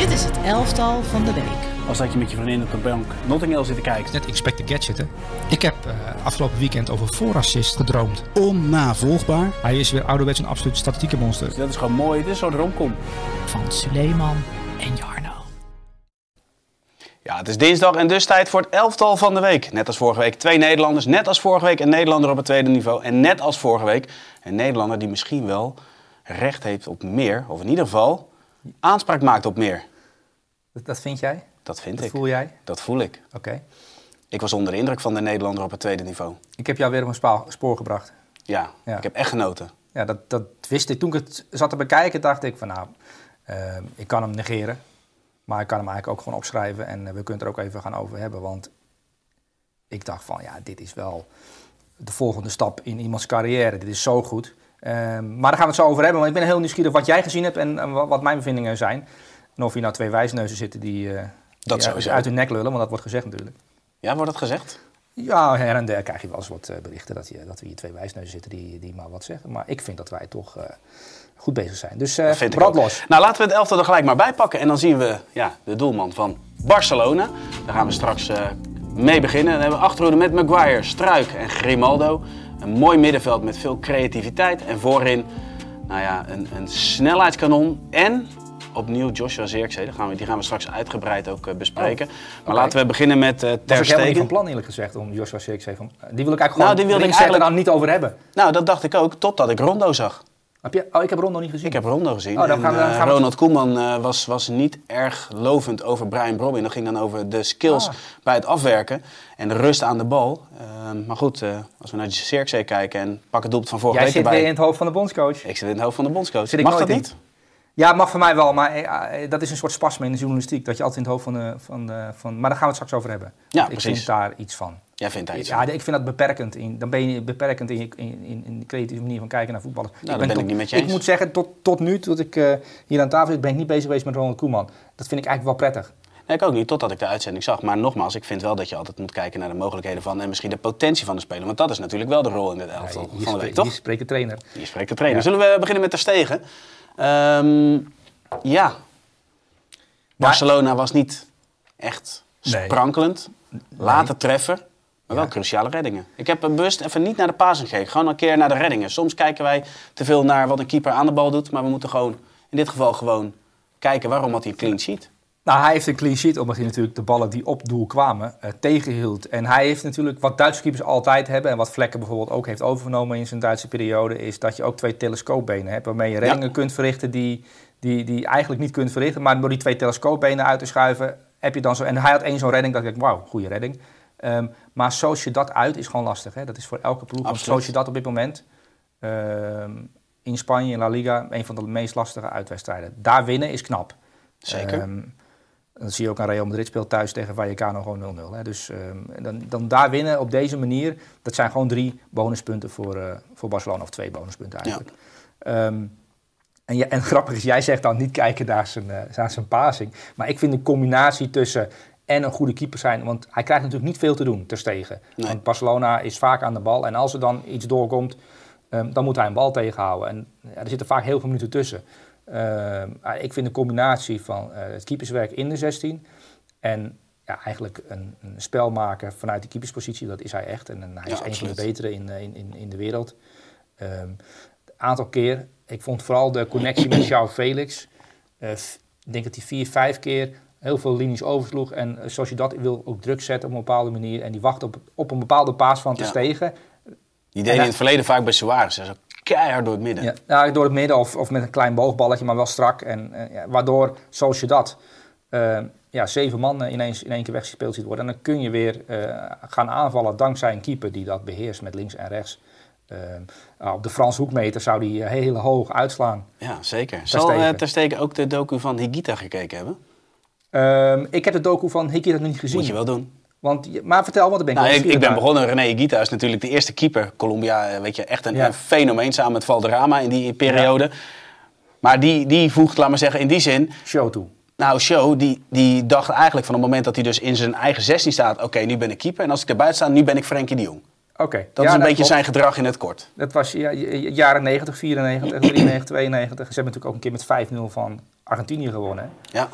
Dit is het elftal van de week. Als dat je met je vriendin op de bank Notting Hill zit te kijken. Net Expect the Gadget, hè? Ik heb uh, afgelopen weekend over voorassist gedroomd. Onnavolgbaar. Hij is weer ouderwets een absoluut statistieke monster. Dus dat is gewoon mooi. Dit is zo'n romcom. Van Suleiman en Jarno. Ja, het is dinsdag en dus tijd voor het elftal van de week. Net als vorige week twee Nederlanders. Net als vorige week een Nederlander op het tweede niveau. En net als vorige week een Nederlander die misschien wel recht heeft op meer. Of in ieder geval aanspraak maakt op meer. Dat, dat vind jij? Dat vind Dat ik. voel jij? Dat voel ik. Oké. Ik was onder de indruk van de Nederlander op het tweede niveau. Ik heb jou weer op een spa- spoor gebracht. Ja, Ja. ik heb echt genoten. Ja, dat, dat wist ik. Toen ik het zat te bekijken, dacht ik van nou, eh, ik kan hem negeren. Maar ik kan hem eigenlijk ook gewoon opschrijven en eh, we kunnen het er ook even gaan over hebben. Want ik dacht van ja, dit is wel de volgende stap in iemands carrière. Dit is zo goed. Eh, maar daar gaan we het zo over hebben. Want ik ben heel nieuwsgierig wat jij gezien hebt en, wat mijn bevindingen zijn. En of hier nou twee wijsneuzen zitten die, eh, die sowieso. uit hun nek lullen, want dat wordt gezegd natuurlijk. Ja, wordt dat gezegd? Ja, her en der krijg je wel eens wat eh, berichten dat, je, dat we hier twee wijsneuzen zitten die, die maar wat zeggen. Maar ik vind dat wij toch eh, goed bezig zijn. Dus Dat ik brand los. Nou, laten we het elftal er gelijk maar bij pakken. En dan zien we ja, de doelman van Barcelona. Daar gaan we straks mee beginnen. Dan hebben we achterhoede met Maguire, Struik en Grimaldo. Een mooi middenveld met veel creativiteit. En voorin nou ja, een, een snelheidskanon. En opnieuw Joshua Zirkzee. Die gaan we, die gaan we straks uitgebreid ook eh, bespreken. maar oké. laten we beginnen met eh Was Ter ik helemaal niet van Stegen. plan eerlijk gezegd om Joshua Zirkzee van... Die wil ik eigenlijk Nou, gewoon die ik eigenlijk- dan niet over hebben. Nou, dat dacht ik ook, totdat ik Rondo zag. Heb je, oh, ik heb Rondo niet gezien. Ik heb Rondo gezien. Oh, dan en, gaan we- dan eh, gaan we- Ronald Koeman eh, was, was niet erg lovend over Brian Brobby. Dat ging dan over de skills Ah. bij het afwerken en de rust aan de bal. Eh, maar goed, eh, als we naar de Cirkzee kijken en pak het doelpunt van vorige Jij week zit erbij. weer in het hoofd van de bondscoach. Ik zit in het hoofd van de bondscoach. Zit ik Mag dat in. niet? Ja, mag voor mij wel, maar eh, eh, dat is een soort spasme in de journalistiek. Dat je altijd in het hoofd van de... Van de van, maar daar gaan we het straks over hebben. Ja, ik vind daar iets van. Jij vindt daar iets Ja, van. ik vind dat beperkend. In, dan ben je beperkend in, je, in, in, in de creatieve manier van kijken naar voetballers. Nou, daar ben tot- ik niet met je Ik eens. moet zeggen, tot, tot nu, tot ik eh, hier aan tafel zit, ben ik niet bezig geweest met Ronald Koeman. Dat vind ik eigenlijk wel prettig. Nee, ik ook niet, totdat ik de uitzending zag. Maar nogmaals, ik vind wel dat je altijd moet kijken naar de mogelijkheden van... en misschien de potentie van de speler. Want dat is natuurlijk wel de rol in dit elftal hier, van de week, toch? hier spreekt de trainer. Hier spreekt de trainer. Zullen we beginnen met Ter Stegen? Ehm, ja, Barcelona was niet echt Nee. sprankelend. Later treffen, maar wel cruciale reddingen. Ik heb bewust even niet naar de passing gekeken. Gewoon een keer naar de reddingen. Soms kijken wij te veel naar wat een keeper aan de bal doet. Maar we moeten gewoon, in dit geval gewoon kijken waarom had hij een clean sheet. Nou, hij heeft een clean sheet omdat hij natuurlijk de ballen die op doel kwamen eh, tegenhield. En hij heeft natuurlijk wat Duitse keepers altijd hebben en wat Vlekken bijvoorbeeld ook heeft overgenomen in zijn Duitse periode, is dat je ook twee telescoopbenen hebt waarmee je reddingen kunt verrichten die, die, die je eigenlijk niet kunt verrichten. Maar door die twee telescoopbenen uit te schuiven heb je dan zo... En hij had één zo'n redding dat ik dacht, wauw, goede redding. Ehm, maar zoals je dat uit is gewoon lastig. Hè? Dat is voor elke ploeg. Want zoals je dat op dit moment ehm, in Spanje, in La Liga, een van de meest lastige uitwedstrijden. Daar winnen is knap. Zeker. Ehm, dan zie je ook aan Real Madrid speelt thuis tegen Vallecano gewoon 0-0. Hè. Dus ehm, dan, dan daar winnen op deze manier, dat zijn gewoon drie bonuspunten voor, eh, voor Barcelona. Of twee bonuspunten eigenlijk. Ehm, en, ja, en grappig is, jij zegt dan niet kijken naar zijn, eh, naar zijn passing. Maar ik vind de combinatie tussen en een goede keeper zijn... Want hij krijgt natuurlijk niet veel te doen ter stegen. Nee. Want Barcelona is vaak aan de bal. En als er dan iets doorkomt, ehm, dan moet hij een bal tegenhouden. En ja, er zitten vaak heel veel minuten tussen. Ehm, ah, ik vind de combinatie van eh, het keeperswerk in de 16 en ja, eigenlijk een, een spel maken vanuit de keeperspositie, dat is hij echt. En, en hij Ja, is een van de betere in, eh, in, in, in de wereld. Een aantal keer, ik vond vooral de connectie met João Felix. eh, ik denk dat hij vier, vijf keer heel veel linies oversloeg. En zoals je dat wil, ook druk zetten op een bepaalde manier. En die wacht op, op een bepaalde paas van te Ja. stegen. Die deden in het verleden vaak bij Suarez. Keihard door het midden. Ja, door het midden of, of met een klein boogballetje, maar wel strak. En, eh, ja, waardoor, zoals je dat, eh, ja, zeven man eh, ineens in één keer weggespeeld ziet worden. En dan kun je weer gaan aanvallen dankzij een keeper die dat beheerst met links en rechts. Nou, op de Frans hoekmeter zou die heel hoog uitslaan. Ja, zeker. Zal Ter Stegen ook de docu van Higita gekeken hebben? Ehm, ik heb de docu van dat nog niet gezien. Moet je wel doen. Want, maar vertel, want dan ben ik Nou, ik, ik ben begonnen. René Higuita is natuurlijk de eerste keeper. Colombia, eh, weet je, echt een, Ja. een fenomeen samen met Valderrama in die periode. Maar die, die voegt, laat maar zeggen, in die zin... Show toe. Nou, Show, die, die dacht eigenlijk van het moment dat hij dus in zijn eigen 16 staat... Oké, nu ben ik keeper. En als ik erbij sta, nu ben ik Frenkie de Jong. Oké. Dat Ja, is een beetje klopt. zijn gedrag in het kort. Dat was ja, jaren 90, 94, 93, 92. Ze hebben natuurlijk ook een keer met 5-0 van Argentinië gewonnen. hè. Ja,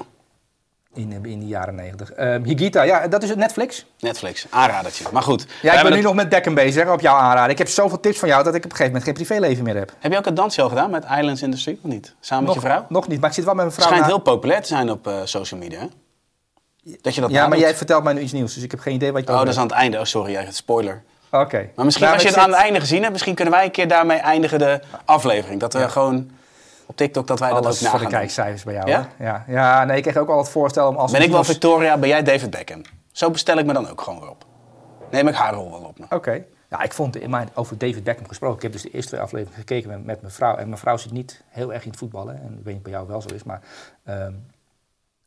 in, eh, in de jaren negentig. Ehm, Higita, ja, dat is het Netflix. Netflix, aanradertje. Maar goed. Ja, ik ben nu het- nog met Dekken bezig, op jouw aanraden. Ik heb zoveel tips van jou dat ik op een gegeven moment geen privéleven meer heb. Heb je ook het dansje al gedaan met Islands in the Street of niet? Samen met je vrouw? Nog niet, maar ik zit wel met mijn Het vrouw. schijnt na- heel populair te zijn op eh, social media, hè? Dat je dat Ja, maar jij vertelt mij nu iets nieuws, dus ik heb geen idee wat je Oh, dat is aan het einde. Oh, sorry, ja, spoiler. Oké. Maar misschien Nou, als je het aan het einde gezien hebt, misschien kunnen wij een keer daarmee eindigen de aflevering. Dat we gewoon op TikTok dat wij dat ook na voor de kijkcijfers bij jou, Ja? hè? Ja, ja nee, ik kreeg ook al het voorstel om als... Ben ik wel Victoria, ben jij David Beckham? Zo bestel ik me dan ook gewoon weer op. Neem ik haar rol wel op me. Oké. Ja, ik vond in mijn, over David Beckham gesproken. Ik heb dus de eerste twee afleveringen gekeken met, met mijn vrouw. En mijn vrouw zit niet heel erg in het voetballen. En ik weet niet bij jou wel zo is. Maar ehm,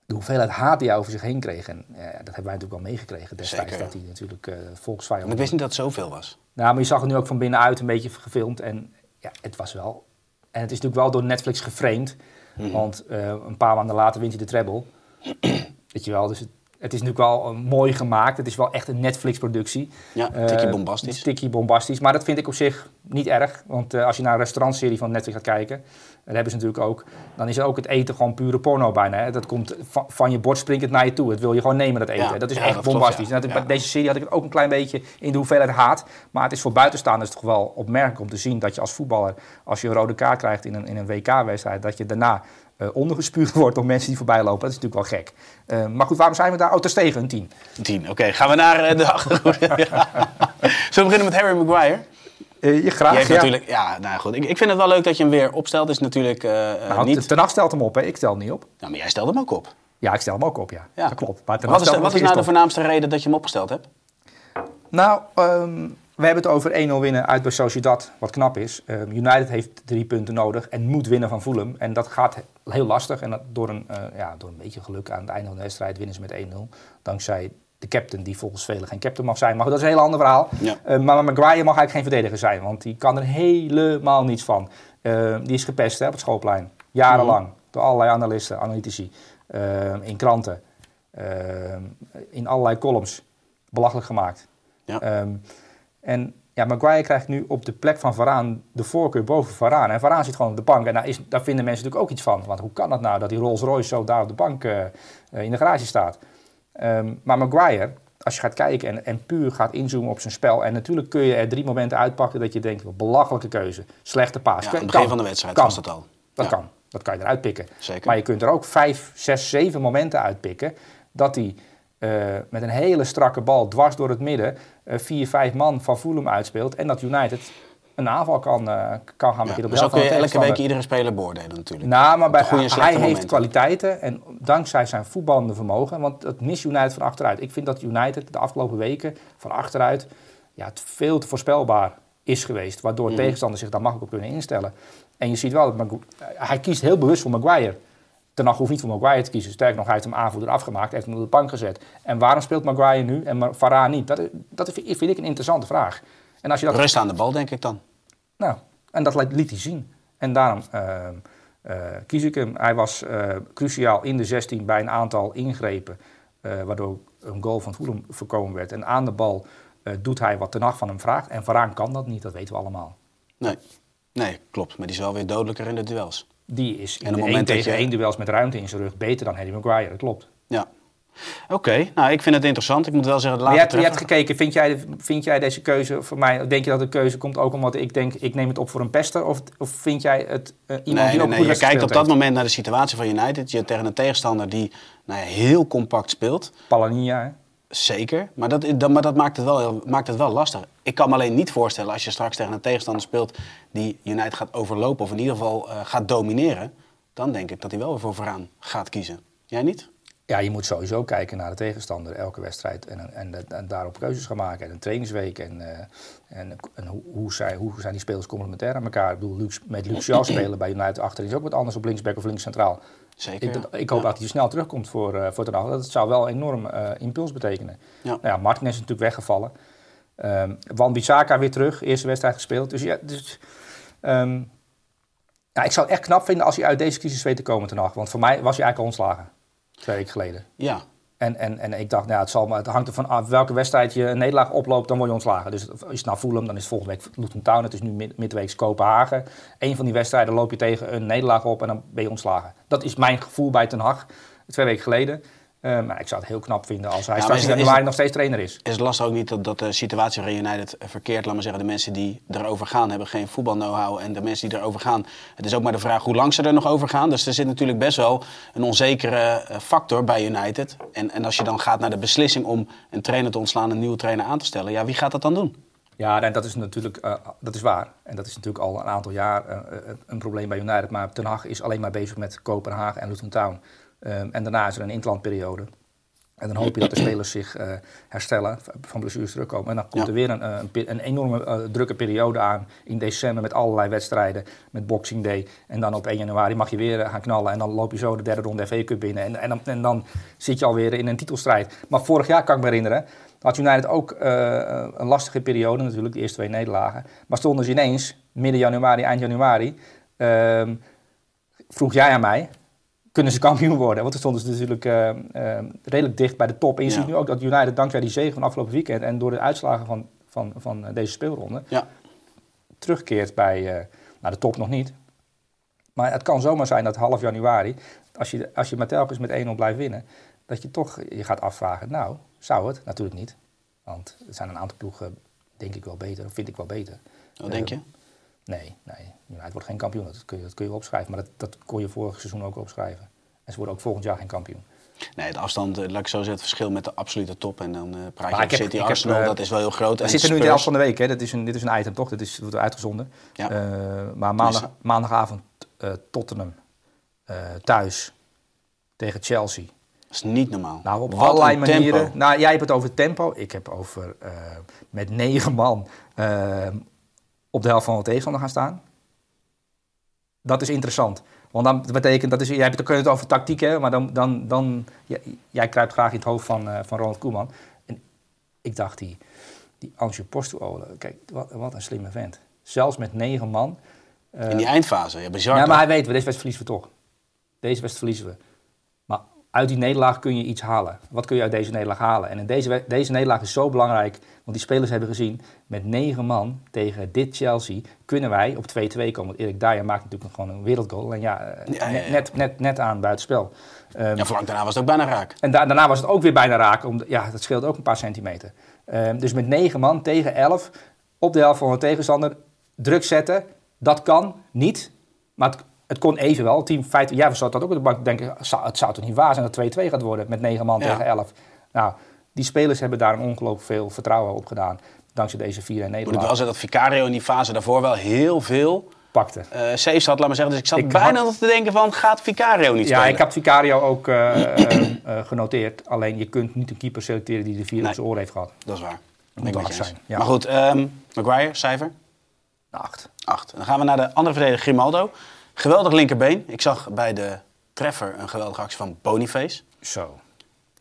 de hoeveelheid haat die hij over zich heen kreeg. En dat hebben wij natuurlijk wel meegekregen destijds. Zeker. Dat hij natuurlijk eh volksvijand Want ik wist niet dat het zoveel was. Nou, maar je zag het nu ook van binnenuit een beetje gefilmd. En ja, het was wel... En het is natuurlijk wel door Netflix geframed. Mhm. Want eh, een paar maanden later wint hij de treble. Weet je wel, dus het, het is natuurlijk wel eh, mooi gemaakt. Het is wel echt een Netflix-productie. Ja, Eh, tikkie bombastisch. tikkie bombastisch. Maar dat vind ik op zich niet erg. Want eh, als je naar een restaurantserie van Netflix gaat kijken... dat hebben ze natuurlijk ook... dan is er ook het eten gewoon pure porno bijna. Hè. Dat komt van, van je bord springt het naar je toe. Het wil je gewoon nemen, dat eten. Ja, dat is ja, echt dat klopt, bombastisch. ja. En dat- Ja. Bij deze serie had ik het ook een klein beetje in de hoeveelheid haat. Maar het is voor buitenstaanders toch wel opmerkelijk om te zien... dat je als voetballer, als je een rode kaart krijgt in een, in een WK-wedstrijd... dat je daarna eh, ondergespuugd wordt door mensen die voorbij lopen. Dat is natuurlijk wel gek. Eh, maar goed, waarom zijn we daar? Oh, ter stegen, een 10. Tien. Oké, gaan we naar eh, de achtergrond. Ja. Zullen we beginnen met Harry Maguire? Je graag, ja. natuurlijk, ja, nou goed. Ik, ik vind het wel leuk dat je hem weer opstelt. Is natuurlijk Nou, niet... Ten Hag stelt hem op, hè? ik stel hem niet op. Nou, maar jij stelde hem ook op. Ja, ik stel hem ook op, ja. Ja. Dat klopt. Maar Wat is, stelt wat is nou de voornaamste reden dat je hem opgesteld hebt? Nou, ehm, we hebben het over 1-0 winnen uit bij Sociedad, wat knap is. Ehm, United heeft drie punten nodig en moet winnen van Fulham. En dat gaat heel lastig. En dat door, een, eh, ja, door een beetje geluk aan het einde van de wedstrijd winnen ze met 1-0. Dankzij de captain, die volgens velen geen captain mag zijn. Maar dat is een heel ander verhaal. Ja. Eh, maar Maguire mag eigenlijk geen verdediger zijn, want die kan er helemaal niets van. Ehm, die is gepest hè, op het schoolplein, jarenlang. Door allerlei analisten, analytici, ehm, in kranten, ehm, in allerlei columns. Belachelijk gemaakt. Ja. Ehm, en ja, Maguire krijgt nu op de plek van Varaan de voorkeur boven Varaan. En Varaan zit gewoon op de bank. En daar, is, daar vinden mensen natuurlijk ook iets van. Want hoe kan dat nou dat die Rolls Royce zo daar op de bank eh, eh, in de garage staat? Ehm, maar Maguire, als je gaat kijken en, en puur gaat inzoomen op zijn spel. En natuurlijk kun je er drie momenten uitpakken dat je denkt, belachelijke keuze. Slechte paas. Ja, aan het begin kan. van de wedstrijd Kan. was dat al. Dat Ja. kan. Dat kan je eruit pikken. Zeker. Maar je kunt er ook vijf, zes, zeven momenten uitpikken dat hij eh, met een hele strakke bal dwars door het midden eh, vier, vijf man van Fulham uitspeelt. En dat United een aanval kan, eh, kan gaan Ja, beginnen. zo helft kun je elke week iedere speler beoordelen natuurlijk. Nou, maar bij, hij heeft kwaliteiten en dankzij zijn voetballende vermogen, want het mist United van achteruit. Ik vind dat United de afgelopen weken van achteruit ja, het veel te voorspelbaar is geweest, waardoor Mhm. tegenstanders zich daar makkelijk op kunnen instellen. En je ziet wel dat Magu- hij kiest heel bewust voor Maguire. Ten Hag hoeft niet voor Maguire te kiezen. Sterker nog, hij heeft hem aanvoerder afgemaakt, heeft hem op de bank gezet. En waarom speelt Maguire nu en Varane niet? Dat, dat vind ik een interessante vraag. En als je dat Rust aan de bal, denk ik dan. nou, en dat liet, hij zien. En daarom ehm, eh, kies ik hem. Hij was eh, cruciaal in de 16 bij een aantal ingrepen, eh, waardoor een goal van Fulham voorkomen werd. En aan de bal doet hij wat Ten Hag van hem vraagt. En Varaan kan dat niet, dat weten we allemaal. Nee. Nee, klopt. Maar die is wel weer dodelijker in de duels. Die is in En de het 1 moment dat tegen je- 1 duels met ruimte in zijn rug beter dan Harry Maguire, dat klopt. Ja. Oké, nou ik vind het interessant. Ik moet wel zeggen, later je hebt, je hebt gekeken, vind jij, vind jij deze keuze voor mij, denk je dat de keuze komt ook omdat ik denk, ik neem het op voor een pester? Of, of vind jij het eh, iemand Nee, die nee, ook nee. goed Je kijkt op dat heeft? moment naar de situatie van United. Je tegen een tegenstander die nou ja, heel compact speelt. Palania, hè? Zeker, maar dat, dat, maar dat maakt, het wel, maakt het wel lastig. Ik kan me alleen niet voorstellen als je straks tegen een tegenstander speelt die United gaat overlopen of in ieder geval eh, gaat domineren. Dan denk ik dat hij wel weer voor vooraan gaat kiezen. Jij niet? Ja, je moet sowieso kijken naar de tegenstander, elke wedstrijd. En, en, daarop keuzes gaan maken. En een trainingsweek. En, eh, en, hoe, hoe, zijn, hoe zijn die spelers complementair aan elkaar? Ik bedoel, Luc, met spelen bij United achter is ook wat anders op linksback of links centraal. Zeker. Ik, hoop Ja. dat hij snel terugkomt voor, eh voor Ten. Dat zou wel enorm eh, impuls betekenen. Ja. Nou ja, Martinez is natuurlijk weggevallen. Ehm Wan Bissaka weer terug, eerste wedstrijd gespeeld. Dus ja, dus, ehm, ja, ik zou het echt knap vinden als hij uit deze crisis weet te komen Ten. Want voor mij was hij eigenlijk al ontslagen, twee weken geleden. Ja, En, en, en ik dacht, nou, ja, het, zal, maar het hangt ervan af welke wedstrijd je een nederlaag oploopt, dan word je ontslagen. Dus is het nou Fulham, dan is volgende week Luton Town, het is nu mid, midweeks Kopenhagen. Eén van die wedstrijden loop je tegen een nederlaag op en dan ben je ontslagen. Dat is mijn gevoel bij Ten Hag, twee weken geleden. Eh, maar ik zou het heel knap vinden als hij maar straks is- in is- januari nog steeds trainer is. Is het lastig ook niet dat, dat de situatie waarin United verkeert, laat maar zeggen, de mensen die erover gaan hebben geen voetbal-know-how en de mensen die erover gaan, het is ook maar de vraag hoe lang ze er nog over gaan. Dus er zit natuurlijk best wel een onzekere eh, factor bij United. En, en als je dan gaat naar de beslissing om een trainer te ontslaan, een nieuwe trainer aan te stellen, ja, wie gaat dat dan doen? Ja, en dat is natuurlijk eh, dat is waar. En dat is natuurlijk al een aantal jaar een probleem bij United. Maar Ten Hag is alleen maar bezig met Kopenhagen en Luton Town. Ehm, en daarna is er een interlandperiode. En dan hoop je dat de spelers zich eh, herstellen, van blessures terugkomen. En dan komt Ja. er weer een, eh, een, enorme eh, drukke periode aan in december met allerlei wedstrijden, met Boxing Day. En dan op 1 januari mag je weer gaan knallen en dan loop je zo de derde ronde FA Cup binnen. En, en, dan, en dan zit je alweer in een titelstrijd. Maar vorig jaar kan ik me herinneren, had United ook een lastige periode natuurlijk, de eerste twee nederlagen. Maar stonden ze ineens, midden januari, eind januari, ehm, vroeg jij aan mij, kunnen ze kampioen worden? Want toen stonden ze natuurlijk eh, eh, redelijk dicht bij de top. En je Ja. ziet nu ook dat United dankzij die zege van afgelopen weekend en door de uitslagen van, van, van deze speelronde Ja, terugkeert bij nou, de top nog niet. Maar het kan zomaar zijn dat half januari, als je, als je maar telkens met 1-0 blijft winnen, dat je toch je gaat afvragen, nou, zou het? Natuurlijk niet. Want er zijn een aantal ploegen, denk ik wel beter, of vind ik wel beter. wat denk je? Nee, nee, United wordt geen kampioen. Dat kun je, dat kun je opschrijven. Maar dat, dat kon je vorig seizoen ook opschrijven. En ze worden ook volgend jaar geen kampioen. Nee, de afstand, eh, laat ik zo zeggen, het verschil met de absolute top. En dan eh praat je over City, heb, Arsenal, eh, dat is wel heel groot. We En zitten nu in de helft van de week. Hè. Dit, is een, dit is een item toch? Dit is, wordt uitgezonden. Ja. Maar maandag, Dus- maandagavond Tottenham thuis tegen Chelsea. Dat is niet normaal. Nou, op Wat allerlei manieren. tempo. Nou, jij hebt het over tempo. Ik heb over met negen man op de helft van de tegenstander gaan staan. Dat is interessant. Want dan betekent, dat is, jij hebt, je het over tactiek hebben, maar dan, dan, dan jij, jij kruipt graag in het hoofd van, eh, van Ronald Koeman. En ik dacht, die, die Ange kijk, wat, wat een slimme vent. Zelfs met negen man. eh, In die eindfase, ja, bizar ja, toch? maar hij weet, deze wedstrijd verliezen we toch. Deze wedstrijd verliezen we. Uit die nederlaag kun je iets halen. Wat kun je uit deze nederlaag halen? En in deze, deze nederlaag is zo belangrijk, want die spelers hebben gezien, met negen man tegen dit Chelsea kunnen wij op 2-2 komen. Want Erik Dyer maakt natuurlijk gewoon een wereldgoal. En ja, eh, Ja, ja, ja. Net, net, net aan buitenspel. Ehm, Ja, vlak daarna was het ook bijna raak. en da- daarna was het ook weer bijna raak. Om, ja, dat scheelt ook een paar centimeter. Ehm, dus met negen man tegen elf op de helft van de tegenstander druk zetten. Dat kan niet. Maar het, het kon evenwel. Het Team feit, jij zat dat ook op de bank denken. Het zou toch niet waar zijn dat 2-2 gaat worden met negen man Ja. tegen elf. Nou, die spelers hebben daar een ongelooflijk veel vertrouwen op gedaan. Dankzij deze vier en Moet ik nederlaag wel zeggen dat Vicario in die fase daarvoor wel heel veel pakte. eh saves had, laat maar zeggen. Dus ik zat Ik bijna had- nog te denken van, gaat Vicario niet Ja, spelen? ik heb Vicario ook eh, eh, genoteerd. Alleen je kunt niet een keeper selecteren die de vier Nee. op zijn oor heeft gehad. Dat is waar. Dat moet zijn, ja. Maar goed, ehm Maguire, cijfer? Acht. 8. Dan gaan we naar de andere verdediger, Grimaldo. Geweldig linkerbeen. Ik zag bij de treffer een geweldige actie van Boniface. Zo.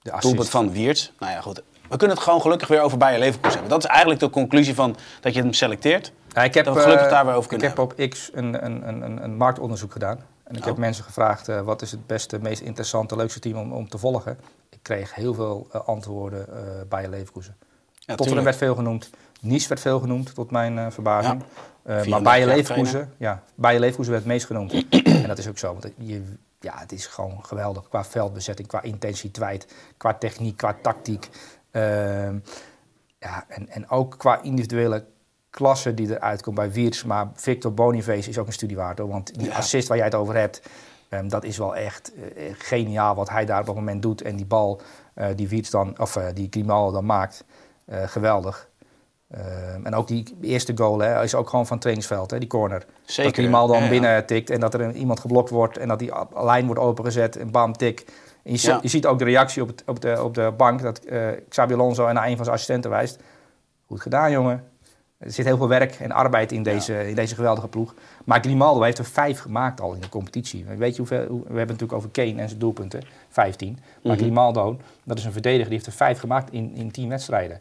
De. Doelpunt van Wiertz. Nou ja, goed. We kunnen het gewoon gelukkig weer over Bayer Leverkusen hebben. Dat is eigenlijk de conclusie van dat je hem selecteert. Ja, ik heb, dat we gelukkig eh, daar weer over ik kunnen heb op X een, een, een, een, een marktonderzoek gedaan. En ik Oh. heb mensen gevraagd eh, wat is het beste, meest interessante, leukste team om, om te volgen. Ik kreeg heel veel eh, antwoorden eh bij Leverkusen. Ja, Tottenham werd veel genoemd. Nice werd veel genoemd, tot mijn verbazing. Eh, maar 34 Bayer jaar Leverkusen, ja, Bayer Leverkusen werd het meest genoemd. en dat is ook zo, want je, ja, het is gewoon geweldig qua veldbezetting, qua intensiteit, qua techniek, qua tactiek. Ehm, ja, en, en ook qua individuele klasse die eruit komt bij Wiertz. Maar Victor Boniface is ook een studie waard. Hoor, want die Ja. assist waar jij het over hebt, ehm, dat is wel echt eh, geniaal wat hij daar op dat moment doet. En die bal eh, die Wiertz dan, of die Grimaldo dan maakt, geweldig. Ehm, en ook die eerste goal hè, is ook gewoon van trainingsveld, hè, die corner. Zeker. Dat Grimaldo dan Ja, ja. binnen tikt en dat er iemand geblokt wordt en dat die lijn wordt opengezet en bam, tik. En je, zi- Ja. je ziet ook de reactie op, het, op, de, op de bank dat eh Xabi Alonso naar een van zijn assistenten wijst. Goed gedaan, jongen. Er zit heel veel werk en arbeid in deze, in deze geweldige ploeg. Maar Grimaldo heeft er vijf gemaakt al in de competitie. Weet je hoeveel, hoe- we hebben het natuurlijk over Kane en zijn doelpunten, 15. Maar Mhm. Grimaldo, dat is een verdediger, die heeft er vijf gemaakt in, in tien wedstrijden.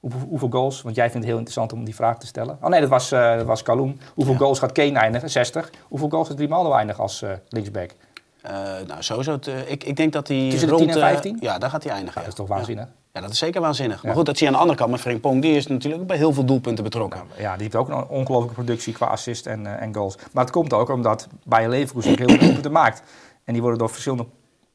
Hoeveel, hoeveel goals? Want jij vindt het heel interessant om die vraag te stellen. Oh nee, dat was, dat was Kalum. Hoeveel Ja. goals gaat Kane eindigen? 60. Hoeveel goals gaat Grimaldo eindigen als eh, linksback? Eh, nou, sowieso. te- ik, ik denk dat hij Tussen de rond... 10 en eh, 15? ja, daar gaat hij eindigen. Ja, dat is toch waanzinnig? Ja, dat is zeker waanzinnig. Maar goed, dat zie je aan de andere kant met Frimpong. Die is natuurlijk bij heel veel doelpunten betrokken. Ja, die heeft ook een ongelooflijke productie qua assist en, en goals. Maar het komt ook omdat Bayer Leverkusen heel veel doelpunten maakt. En die worden door verschillende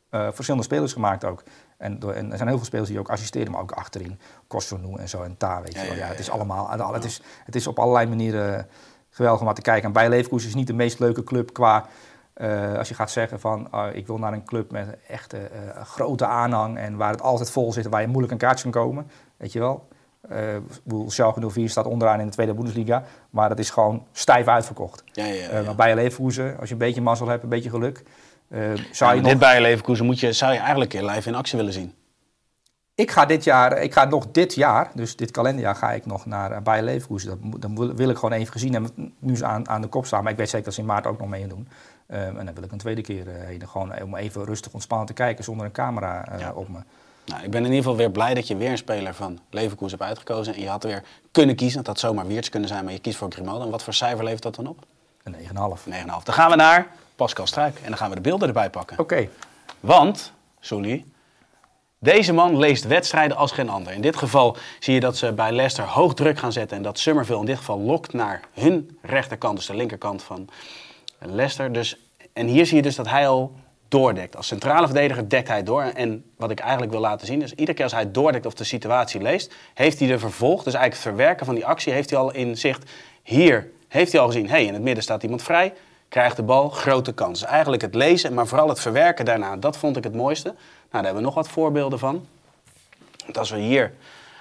verschillende spelers gemaakt ook. En, door, en er zijn heel veel spelers die ook assisteren, maar ook achterin. Kosunu en zo en Ta, weet je Ja, wel. ja, het is allemaal, het is, het is op allerlei manieren geweldig om naar te kijken. En bij Leverkusen is niet de meest leuke club qua... eh, als je gaat zeggen van, ah, ik wil naar een club met een echte eh, grote aanhang... en waar het altijd vol zit en waar je moeilijk een kaartje kan komen. Weet je wel? Eh, bedoel, Schalke 04 staat onderaan in de tweede Bundesliga. Maar dat is gewoon stijf uitverkocht. Ja, ja, ja. Eh, maar bij Leverkusen, als je een beetje mazzel hebt, een beetje geluk... eh, zou je Ja, nog... Dit bij Leverkusen moet je, zou je eigenlijk een keer live in actie willen zien. Ik ga dit jaar, ik ga nog dit jaar, dus dit kalenderjaar, ga ik nog naar uh, Bayer Leverkusen. Dat, wil, wil ik gewoon even gezien hebben. Nu ze aan, aan de kop staan, maar ik weet zeker dat ze in maart ook nog mee doen. Ehm, en dan wil ik een tweede keer eh, heen. Gewoon om even rustig ontspannen te kijken zonder een camera eh, Ja. op me. Nou, ik ben in ieder geval weer blij dat je weer een speler van Leverkusen hebt uitgekozen. En je had weer kunnen kiezen. Het had zomaar Wiertz kunnen zijn, maar je kiest voor Grimaldo. En wat voor cijfer levert dat dan op? Een 9,5. 9,5. Dan gaan we naar Pascal Struik. En dan gaan we de beelden erbij pakken. Oké, Want, Soelie, deze man leest wedstrijden als geen ander. In dit geval zie je dat ze bij Leicester hoog druk gaan zetten. En dat Summerville in dit geval lokt naar hun rechterkant, dus de linkerkant van Leicester. Dus, en hier zie je dus dat hij al doordekt. Als centrale verdediger dekt hij door. En wat ik eigenlijk wil laten zien is, iedere keer als hij doordekt of de situatie leest, heeft hij de vervolg, dus eigenlijk het verwerken van die actie, heeft hij al in zicht. Hier heeft hij al gezien, hey, in het midden staat iemand vrij, krijgt de bal, grote kans. Dus eigenlijk het lezen, maar vooral het verwerken daarna, dat vond ik het mooiste. Nou, daar hebben we nog wat voorbeelden van. Want als we hier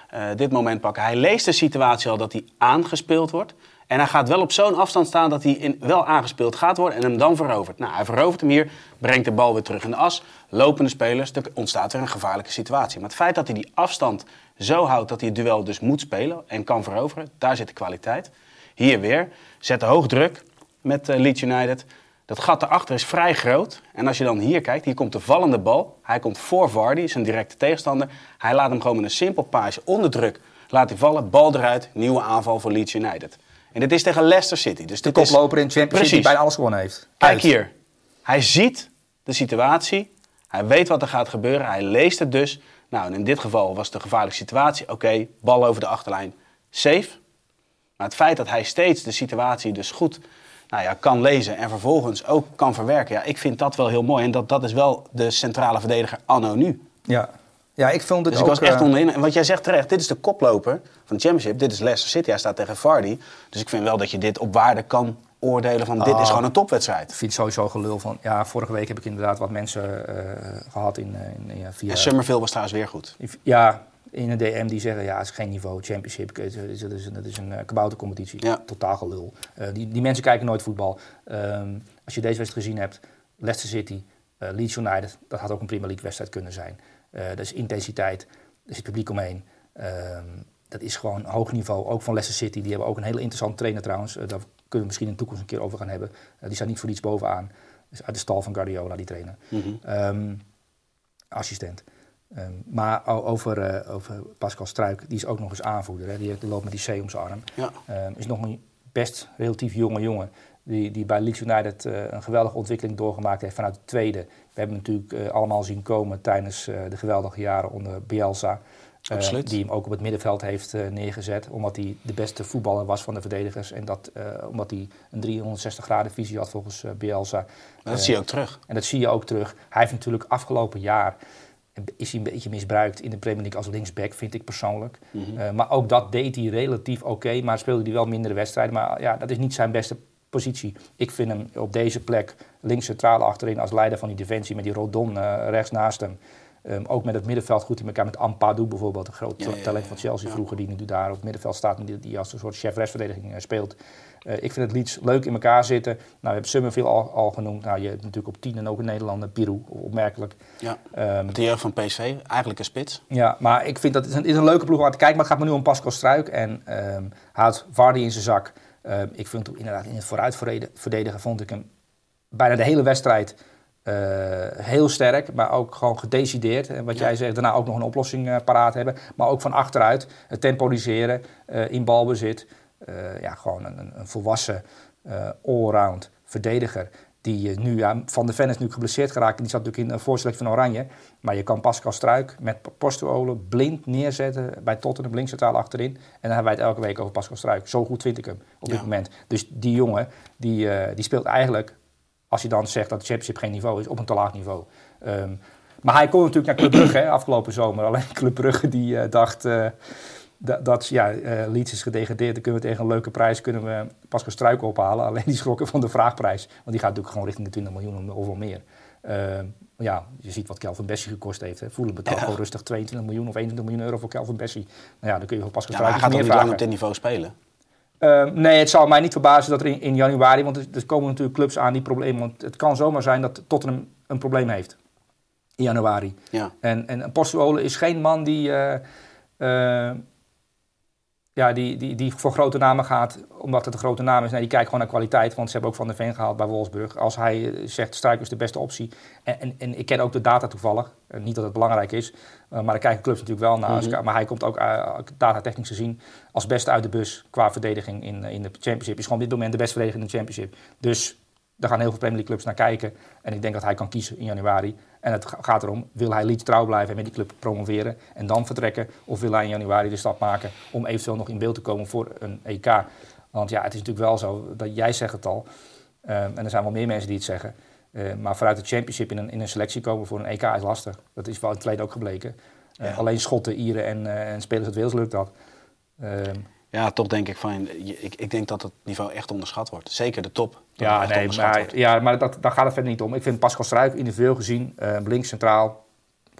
eh, dit moment pakken, hij leest de situatie al dat hij aangespeeld wordt. En hij gaat wel op zo'n afstand staan dat hij in, wel aangespeeld gaat worden en hem dan verovert. Nou, hij verovert hem hier, brengt de bal weer terug in de as. Lopende spelers, er ontstaat weer een gevaarlijke situatie. Maar het feit dat hij die afstand zo houdt dat hij het duel dus moet spelen en kan veroveren, daar zit de kwaliteit. Hier weer, zet de hoog druk met eh, Leeds United. Dat gat daarachter is vrij groot. En als je dan hier kijkt, hier komt de vallende bal. Hij komt voor Vardy, zijn directe tegenstander. Hij laat hem gewoon met een simpel paasje onder druk. Laat hij vallen, bal eruit, nieuwe aanval voor Leeds United. En dit is tegen Leicester City. Dus de koploper in de Champions League die bijna alles gewonnen heeft. Kijk hier. Hij ziet de situatie. Hij weet wat er gaat gebeuren. Hij leest het dus. Nou, en in dit geval was een gevaarlijke situatie. Oké, bal over de achterlijn. Safe. Maar het feit dat hij steeds de situatie dus goed nou ja, kan lezen en vervolgens ook kan verwerken. Ja, ik vind dat wel heel mooi. En dat, dat is wel de centrale verdediger anno nu. Ja. ja, ik vond het Dus ook... ik was echt eh, onderin. En wat jij zegt terecht, dit is de koploper van de Championship. Dit is Leicester City. Hij staat tegen Vardy. Dus ik vind wel dat je dit op waarde kan oordelen van dit Ah. is gewoon een topwedstrijd. Ik vind sowieso gelul van... Ja, vorige week heb ik inderdaad wat mensen eh, gehad in, eh, in, ja, via... En Summerville was trouwens weer goed. Ja, in een DM die zeggen, ja, het is geen niveau, championship, het is, het is, het is een uh, kaboutercompetitie. Ja. Totaal gelul. Eh, die, die mensen kijken nooit voetbal. Ehm, als je deze wedstrijd gezien hebt, Leicester City, eh, Leeds United, dat had ook een Premier League wedstrijd kunnen zijn. Eh dat is intensiteit, er zit publiek omheen. Ehm, dat is gewoon hoog niveau, ook van Leicester City. Die hebben ook een hele interessante trainer trouwens. Eh, daar kunnen we misschien in de toekomst een keer over gaan hebben. Eh, die staat niet voor iets bovenaan. Dus uit de stal van Guardiola, die trainer. Ehm, assistent. Ehm, maar over, eh, over Pascal Struik, die is ook nog eens aanvoerder. Hè? Die, die loopt met die C om zijn arm. Ja. Ehm, is nog een best relatief jonge jongen. Die, die bij Leeds United eh, een geweldige ontwikkeling doorgemaakt heeft vanuit de tweede. We hebben hem natuurlijk eh, allemaal zien komen tijdens de geweldige jaren onder Bielsa. Eh, Absoluut. die hem ook op het middenveld heeft neergezet. Omdat hij de beste voetballer was van de verdedigers. En dat, omdat hij een 360 graden visie had volgens Bielsa. Dat zie je ook terug. en dat zie je ook terug. Hij heeft natuurlijk afgelopen jaar is hij een beetje misbruikt in de Premier League als linksback, vind ik persoonlijk. Eh, maar ook dat deed hij relatief oké, maar speelde hij wel mindere wedstrijden. Maar ja, dat is niet zijn beste positie. Ik vind hem op deze plek links centraal achterin als leider van die defensie met die Rodon eh, rechts naast hem. Ehm, ook met het middenveld goed in elkaar. Met Ampadu bijvoorbeeld, een groot Ja, ja, ja, talent van Chelsea vroeger, die nu daar op het middenveld staat en die, die als een soort chef-restverdediging eh, speelt. Eh, ik vind het Leeds leuk in elkaar zitten. Nou, we hebben Summerville al, al genoemd. Nou, je hebt natuurlijk op 10 en ook een Nederlander, Pirou, opmerkelijk. Ja. Ehm, De jeugd van PSV, eigenlijk een spits. ja, maar ik vind dat het is een, is een leuke ploeg om aan te kijken. Maar het gaat me nu om Pascal Struik. En had Vardy in zijn zak. Ik vind hem inderdaad in het vooruitverdedigen vond ik hem bijna de hele wedstrijd heel sterk. Maar ook gewoon gedecideerd. En wat Ja. jij zegt, daarna ook nog een oplossing eh, paraat hebben. Maar ook van achteruit het temporiseren eh, in balbezit. Eh, ja, gewoon een, een- een volwassen eh allround verdediger. Die eh, nu, ja, Van de Ven is nu geblesseerd geraakt. Die zat natuurlijk in een voorselectie van Oranje. Maar je kan Pascal Struik met Postuolen blind neerzetten bij Tottenham, links centraal achterin. En dan hebben wij het elke week over Pascal Struik. Zo goed vind ik hem op dit Ja. moment. Dus die jongen, die, eh, die speelt eigenlijk, als je dan zegt dat de championship geen niveau is, op een te laag niveau. Ehm, Maar hij kon natuurlijk naar Club Brugge hè, afgelopen zomer. Alleen Club Brugge die eh, dacht eh, dat, dat ja, eh Leeds is gedegradeerd. Dan kunnen we tegen een leuke prijs kunnen we Pascal Struiken ophalen. Alleen die schrokken van de vraagprijs. Want die gaat natuurlijk gewoon richting de 20 miljoen of wel meer. Eh, ja, je ziet wat Kelvin Bessie gekost heeft. Hè. Voelen betaalt Ja. gewoon rustig 22 miljoen of 21 miljoen euro voor Kelvin Bessie. Nou ja, dan kun je van Pascal Ja, maar hij Struiken gaat meer niet lang vragen. op dit niveau spelen? Uh, nee, het zal mij niet verbazen dat er in, in januari, want er, er komen natuurlijk clubs aan die problemen. Want het kan zomaar zijn dat Tottenham een probleem heeft in januari. Ja. En, en is geen man die, eh, eh, ja, die, die, die voor grote namen gaat, omdat het een grote naam is. Nee, die kijkt gewoon naar kwaliteit, want ze hebben ook Van der Ven gehaald bij Wolfsburg. Als hij eh, zegt, Struik is de beste optie. En, en, en ik ken ook de data toevallig. Eh, niet dat het belangrijk is, eh, maar daar kijken clubs natuurlijk wel naar. Als- Maar hij komt ook uh, datatechnisch gezien als beste uit de bus qua verdediging in, in de Championship. Is gewoon op dit moment de beste verdediger in de Championship. Dus daar gaan heel veel Premier League clubs naar kijken. En ik denk dat hij kan kiezen in januari. En het ga- gaat erom, wil hij Leeds trouw blijven en met die club promoveren en dan vertrekken? Of wil hij in januari de stap maken om eventueel nog in beeld te komen voor een EK? Want ja, het is natuurlijk wel zo, dat jij zegt het al, ehm, en er zijn wel meer mensen die het zeggen. eh, maar vanuit de championship in een, in een selectie komen voor een EK is lastig. Dat is wel in het verleden ook gebleken. Eh, Ja. Alleen Schotten, Ieren en, eh, en spelers uit Wales lukt dat. Ehm, Ja, toch denk ik van, je- ik, ik denk dat het niveau echt onderschat wordt. Zeker de top. Ja, nee, maar, wordt. ja, maar dat, daar gaat het verder niet om. Ik vind Pascal Struik individueel gezien, eh links centraal,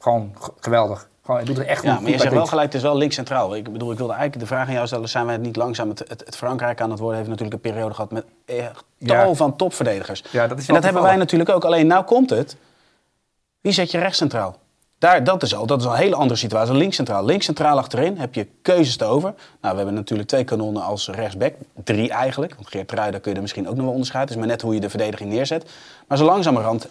gewoon geweldig. Gewoon, hij doet het echt goed. Ja, maar goed je bij zegt wel gelijk, het is wel links centraal. Ik bedoel, ik wilde eigenlijk de vraag aan jou stellen, zijn wij het niet langzaam het, het, het Frankrijk aan het worden? Heeft natuurlijk een periode gehad met echt Ja. tal van topverdedigers. Ja, dat is en dat hebben wij natuurlijk ook. Alleen nou komt het. Wie zet je rechts centraal? Daar, dat, is al, dat is al een hele andere situatie. Links centraal. Links centraal achterin heb je keuzes te over. Nou, we hebben natuurlijk twee kanonnen als rechtsback. Drie eigenlijk. Want Geert Ruijden kun je er misschien ook nog wel onderscheiden. Het is maar net hoe je de verdediging neerzet. Maar zo langzamerhand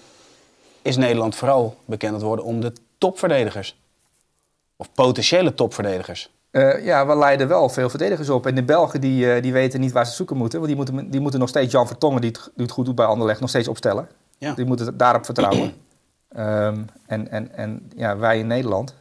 is Nederland vooral bekend aan het worden om de topverdedigers. Of potentiële topverdedigers. Eh, ja, we leiden wel veel verdedigers op. En de Belgen die, eh, die weten niet waar ze zoeken moeten. Want die moeten, die moeten nog steeds Jan Vertongen, die het, die het goed doet bij Anderlecht, nog steeds opstellen. Ja. Die moeten daarop vertrouwen. Ehm, en, en, en ja, wij in Nederland,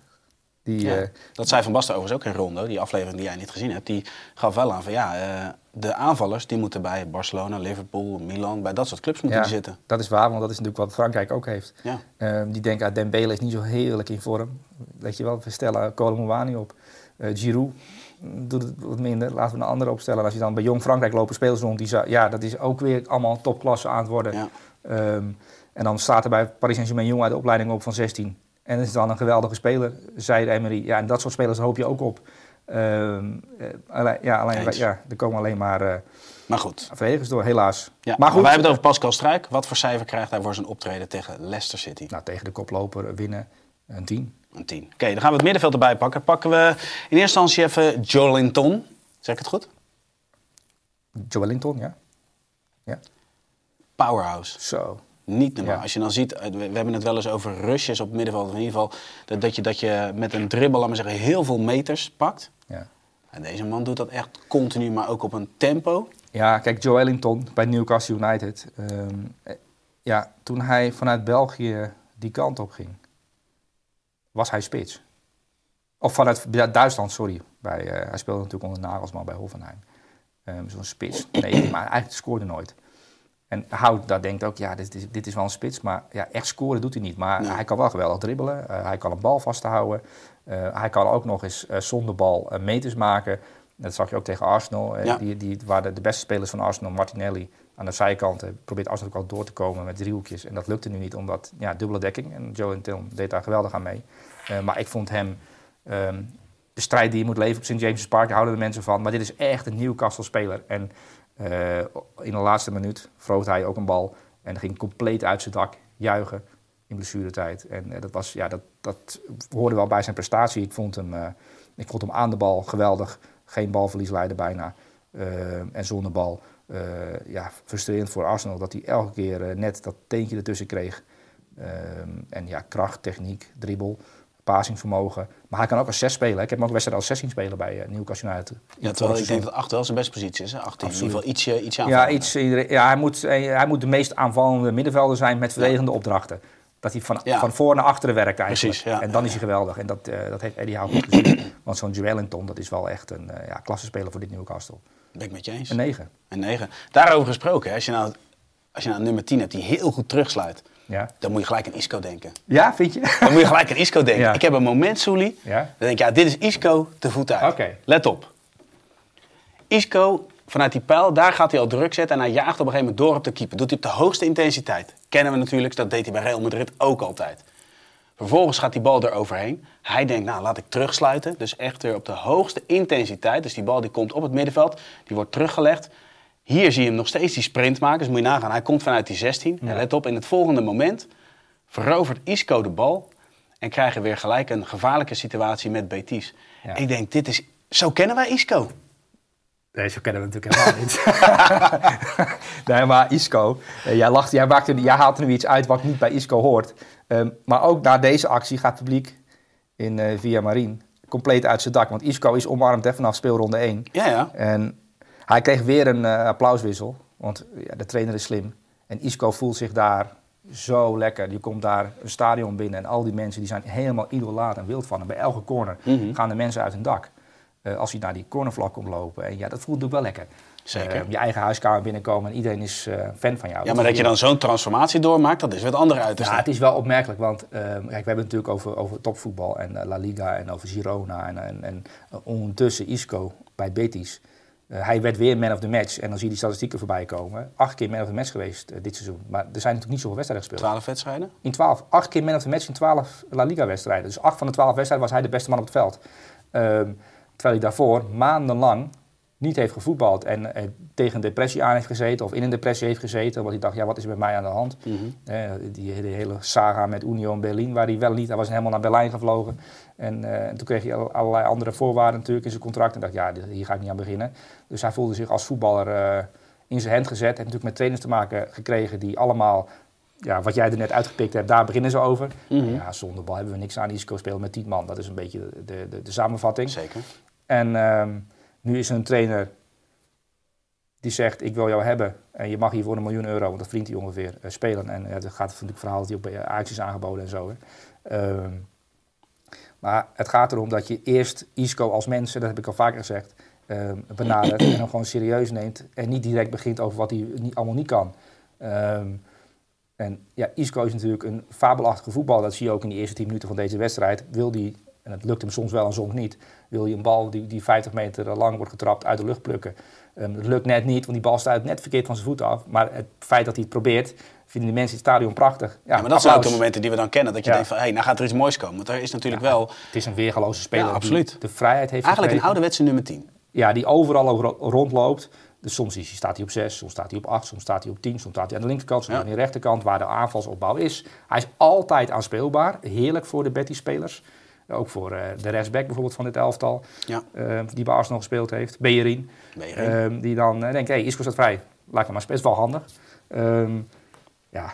die... Ja, eh, dat zei Van Basten overigens ook in Rondo, die aflevering die jij niet gezien hebt. Die gaf wel aan van ja, eh, de aanvallers die moeten bij Barcelona, Liverpool, Milan, bij dat soort clubs moeten ja, die zitten. dat is waar, want dat is natuurlijk wat Frankrijk ook heeft. Ja. Ehm, die denken, ah, Dembele is niet zo heerlijk in vorm. Weet je wel, we stellen Colomouani op. Eh Giroud doet het wat minder. Laten we een andere opstellen. En als je dan bij Jong Frankrijk lopen spelers rond, die ja, dat is ook weer allemaal topklasse aan het worden. Ja. Ehm, en dan staat er bij Paris Saint-Germain jong uit de opleiding op van 16. En dat is dan een geweldige speler, zei Emery. Ja, en dat soort spelers hoop je ook op. Ehm, eh, alleen, ja, alleen, Eens. ja, er komen alleen maar eh Maar goed. verdedigers door, helaas. Ja, maar maar goed, wij hebben het over Pascal Struik. Wat voor cijfer krijgt hij voor zijn optreden tegen Leicester City? nou, tegen de koploper winnen een 10. Een 10. Oké, dan gaan we het middenveld erbij pakken. Pakken we in eerste instantie even Jolinton. Zeg ik het goed? Joelinton, ja. ja. Powerhouse. Zo. Niet normaal. Ja. Als je dan ziet, eh, we we hebben het wel eens over rushes op het middenveld. In ieder geval dat, dat, je, dat je met een dribbel, laat maar zeggen, heel veel meters pakt. Ja. En deze man doet dat echt continu, maar ook op een tempo. Ja, kijk, Joe Ellington bij Newcastle United. Ehm, eh, ja, toen hij vanuit België die kant op ging, was hij spits. Of vanuit ja, Duitsland, sorry. Bij, eh, hij speelde natuurlijk onder Nagelsman bij Hoffenheim. Ehm, Zo'n spits. Nee, maar eigenlijk scoorde nooit. En Hout daar denkt ook, ja, dit is, dit is wel een spits. Maar ja, echt scoren doet hij niet. Maar Nee. hij kan wel geweldig dribbelen. Eh, hij kan een bal vasthouden. Eh, hij kan ook nog eens eh, zonder bal meters maken. Dat zag je ook tegen Arsenal. Ja. die, die, waar de, de beste spelers van Arsenal, Martinelli, aan de zijkanten, probeert Arsenal ook al door te komen met driehoekjes. En dat lukte nu niet, omdat ja, dubbele dekking. En Joe Tim deed daar geweldig aan mee. Maar ik vond hem, ehm, de strijd die je moet leveren op St. James's Park, daar houden de mensen van. Maar dit is echt een Newcastle-speler. En eh, in de laatste minuut vroot hij ook een bal en ging compleet uit zijn dak juichen in blessuretijd. En eh, dat, was, ja, dat, dat hoorde wel bij zijn prestatie. Ik vond hem, eh, ik vond hem aan de bal geweldig. Geen balverlies leiden bijna. En zonder bal. ja, frustrerend voor Arsenal dat hij elke keer net dat teentje ertussen kreeg. Ehm, en ja, kracht, techniek, dribbel, passingvermogen. Maar hij kan ook als zes spelen. Ik heb hem ook wedstrijd als 16 spelen bij eh, Newcastle United. Ja, terwijl ik denk dat 8 wel zijn beste positie is. Hè? 18 in ieder geval ietsje, ietsje Ja, aanvallender. iets, iedereen- ja hij, moet, eh, hij moet de meest aanvallende middenvelder zijn met verdedigende opdrachten. Dat hij van, Ja. van voor naar achteren werkt eigenlijk. Precies, en dan is hij geweldig. En dat, eh, dat heeft Eddie Howe goed gezien. Want zo'n Joelinton, dat is wel echt een uh, ja, klassenspeler voor dit Newcastle. Ben ik met je eens. Een 9. Een 9. Daarover gesproken, hè, als je, nou, als je nou een nummer 10 hebt die heel goed terugsluit. Ja, dan moet je gelijk aan Isco denken. ja vind je? Dan moet je gelijk aan Isco denken. Ja. Ik heb een moment, Soelie. Ja. Dan denk ik, ja, dit is Isco te voet uit. Oké. Let op. Isco, vanuit die pijl, daar gaat hij al druk zetten. En hij jaagt op een gegeven moment door op de keeper. Doet hij op de hoogste intensiteit. Kennen we natuurlijk, dat deed hij bij Real Madrid ook altijd. Vervolgens gaat die bal eroverheen. Hij denkt, nou, laat ik terugsluiten. Dus echt weer op de hoogste intensiteit. Dus die bal die komt op het middenveld. Die wordt teruggelegd. Hier zie je hem nog steeds die sprint maken. Dus moet je nagaan, hij komt vanuit die 16. En let op, in het volgende moment verovert Isco de bal. En krijgen we weer gelijk een gevaarlijke situatie met Betis. Ja. Ik denk, dit is, zo kennen wij Isco. Nee, zo kennen we natuurlijk helemaal niet. nee, maar Isco, eh, jij, lacht, jij, maakt er, jij haalt er nu iets uit wat niet bij Isco hoort. Ehm, maar ook na deze actie gaat het publiek in eh Via Marin compleet uit zijn dak. Want Isco is omarmd hè, vanaf speelronde 1. Ja, ja. En hij kreeg weer een eh, applauswissel, want ja, de trainer is slim. En Isco voelt zich daar zo lekker. Die komt daar een stadion binnen en al die mensen die zijn helemaal idolaat en wild van hem. Bij elke corner Mhm. gaan de mensen uit hun dak. Eh, als hij naar die cornervlak komt lopen. En ja, dat voelt natuurlijk wel lekker. Zeker. Eh, je eigen huiskamer binnenkomen en iedereen is fan van jou. Ja, maar dat je dan zo'n transformatie doormaakt, dat is wat andere uiterste. Ja, het is wel opmerkelijk, want kijk, we hebben het natuurlijk over, over topvoetbal en La Liga en over Girona en, en, en ondertussen Isco bij Betis. Eh, hij werd weer man of the match en dan zie je die statistieken voorbij komen. Acht keer man of the match geweest eh, dit seizoen. Maar er zijn natuurlijk niet zoveel wedstrijden gespeeld. 12 wedstrijden? In 12. Acht keer man of the match in 12 La Liga wedstrijden. Dus acht van de 12 wedstrijden was hij de beste man op het veld. Ehm, terwijl hij daarvoor maandenlang niet heeft gevoetbald en eh, tegen een depressie aan heeft gezeten of in een depressie heeft gezeten. Want hij dacht, ja, wat is er met mij aan de hand? Eh, die, die hele saga met Union Berlin, waar hij wel niet, hij was helemaal naar Berlijn gevlogen. En, eh, en toen kreeg hij al- allerlei andere voorwaarden natuurlijk in zijn contract. En dacht, ja, hier ga ik niet aan beginnen. Dus hij voelde zich als voetballer in zijn hand gezet. En natuurlijk met trainers te maken gekregen die allemaal, ja, wat jij er net uitgepikt hebt, daar beginnen ze over. Ja, zonder bal hebben we niks aan. Isco speelt met 10 man. Dat is een beetje de, de, de, de samenvatting. Zeker. En ehm, nu is er een trainer die zegt, ik wil jou hebben. En je mag hier voor een miljoen euro, want dat verdient hij ongeveer, eh, spelen. En ja, dat gaat natuurlijk verhaal dat hij ook bij Ajax is aangeboden en zo. Hè. Ehm, maar het gaat erom dat je eerst Isco als mens, en dat heb ik al vaker gezegd, ehm, benadert en hem gewoon serieus neemt. En niet direct begint over wat hij niet, allemaal niet kan. Ehm, en ja, Isco is natuurlijk een fabelachtige voetballer. Dat zie je ook in die eerste 10 minuten van deze wedstrijd. Wil die, en het lukt hem soms wel en soms niet, wil je een bal die, die 50 meter lang wordt getrapt uit de lucht plukken. Ehm, dat lukt net niet, want die bal stuit net verkeerd van zijn voeten af. Maar het feit dat hij het probeert, vinden de mensen in het stadion prachtig. Ja, Ja, maar dat zijn ook de momenten die we dan kennen. Dat je Ja. denkt van, hé, nou gaat er iets moois komen. Want er is natuurlijk wel Het is een weergaloze speler absoluut. de vrijheid heeft eigenlijk een ouderwetse nummer 10. Ja, die overal over- rondloopt. Dus soms is, staat hij op 6, soms staat hij op 8, soms staat hij op 10, soms staat hij aan de linkerkant, soms aan de rechterkant, waar de aanvalsopbouw is. Hij is altijd aanspeelbaar. Heerlijk voor de Betty-spelers. Ook voor eh, de rechtsback bijvoorbeeld van dit elftal, Ja. eh, die bij Arsenal gespeeld heeft, Bejerin. Bejerin. Ehm, die dan eh, denkt, hé, hey, Isco staat vrij. Laat hem maar spelen. Is wel handig. Ehm, ja.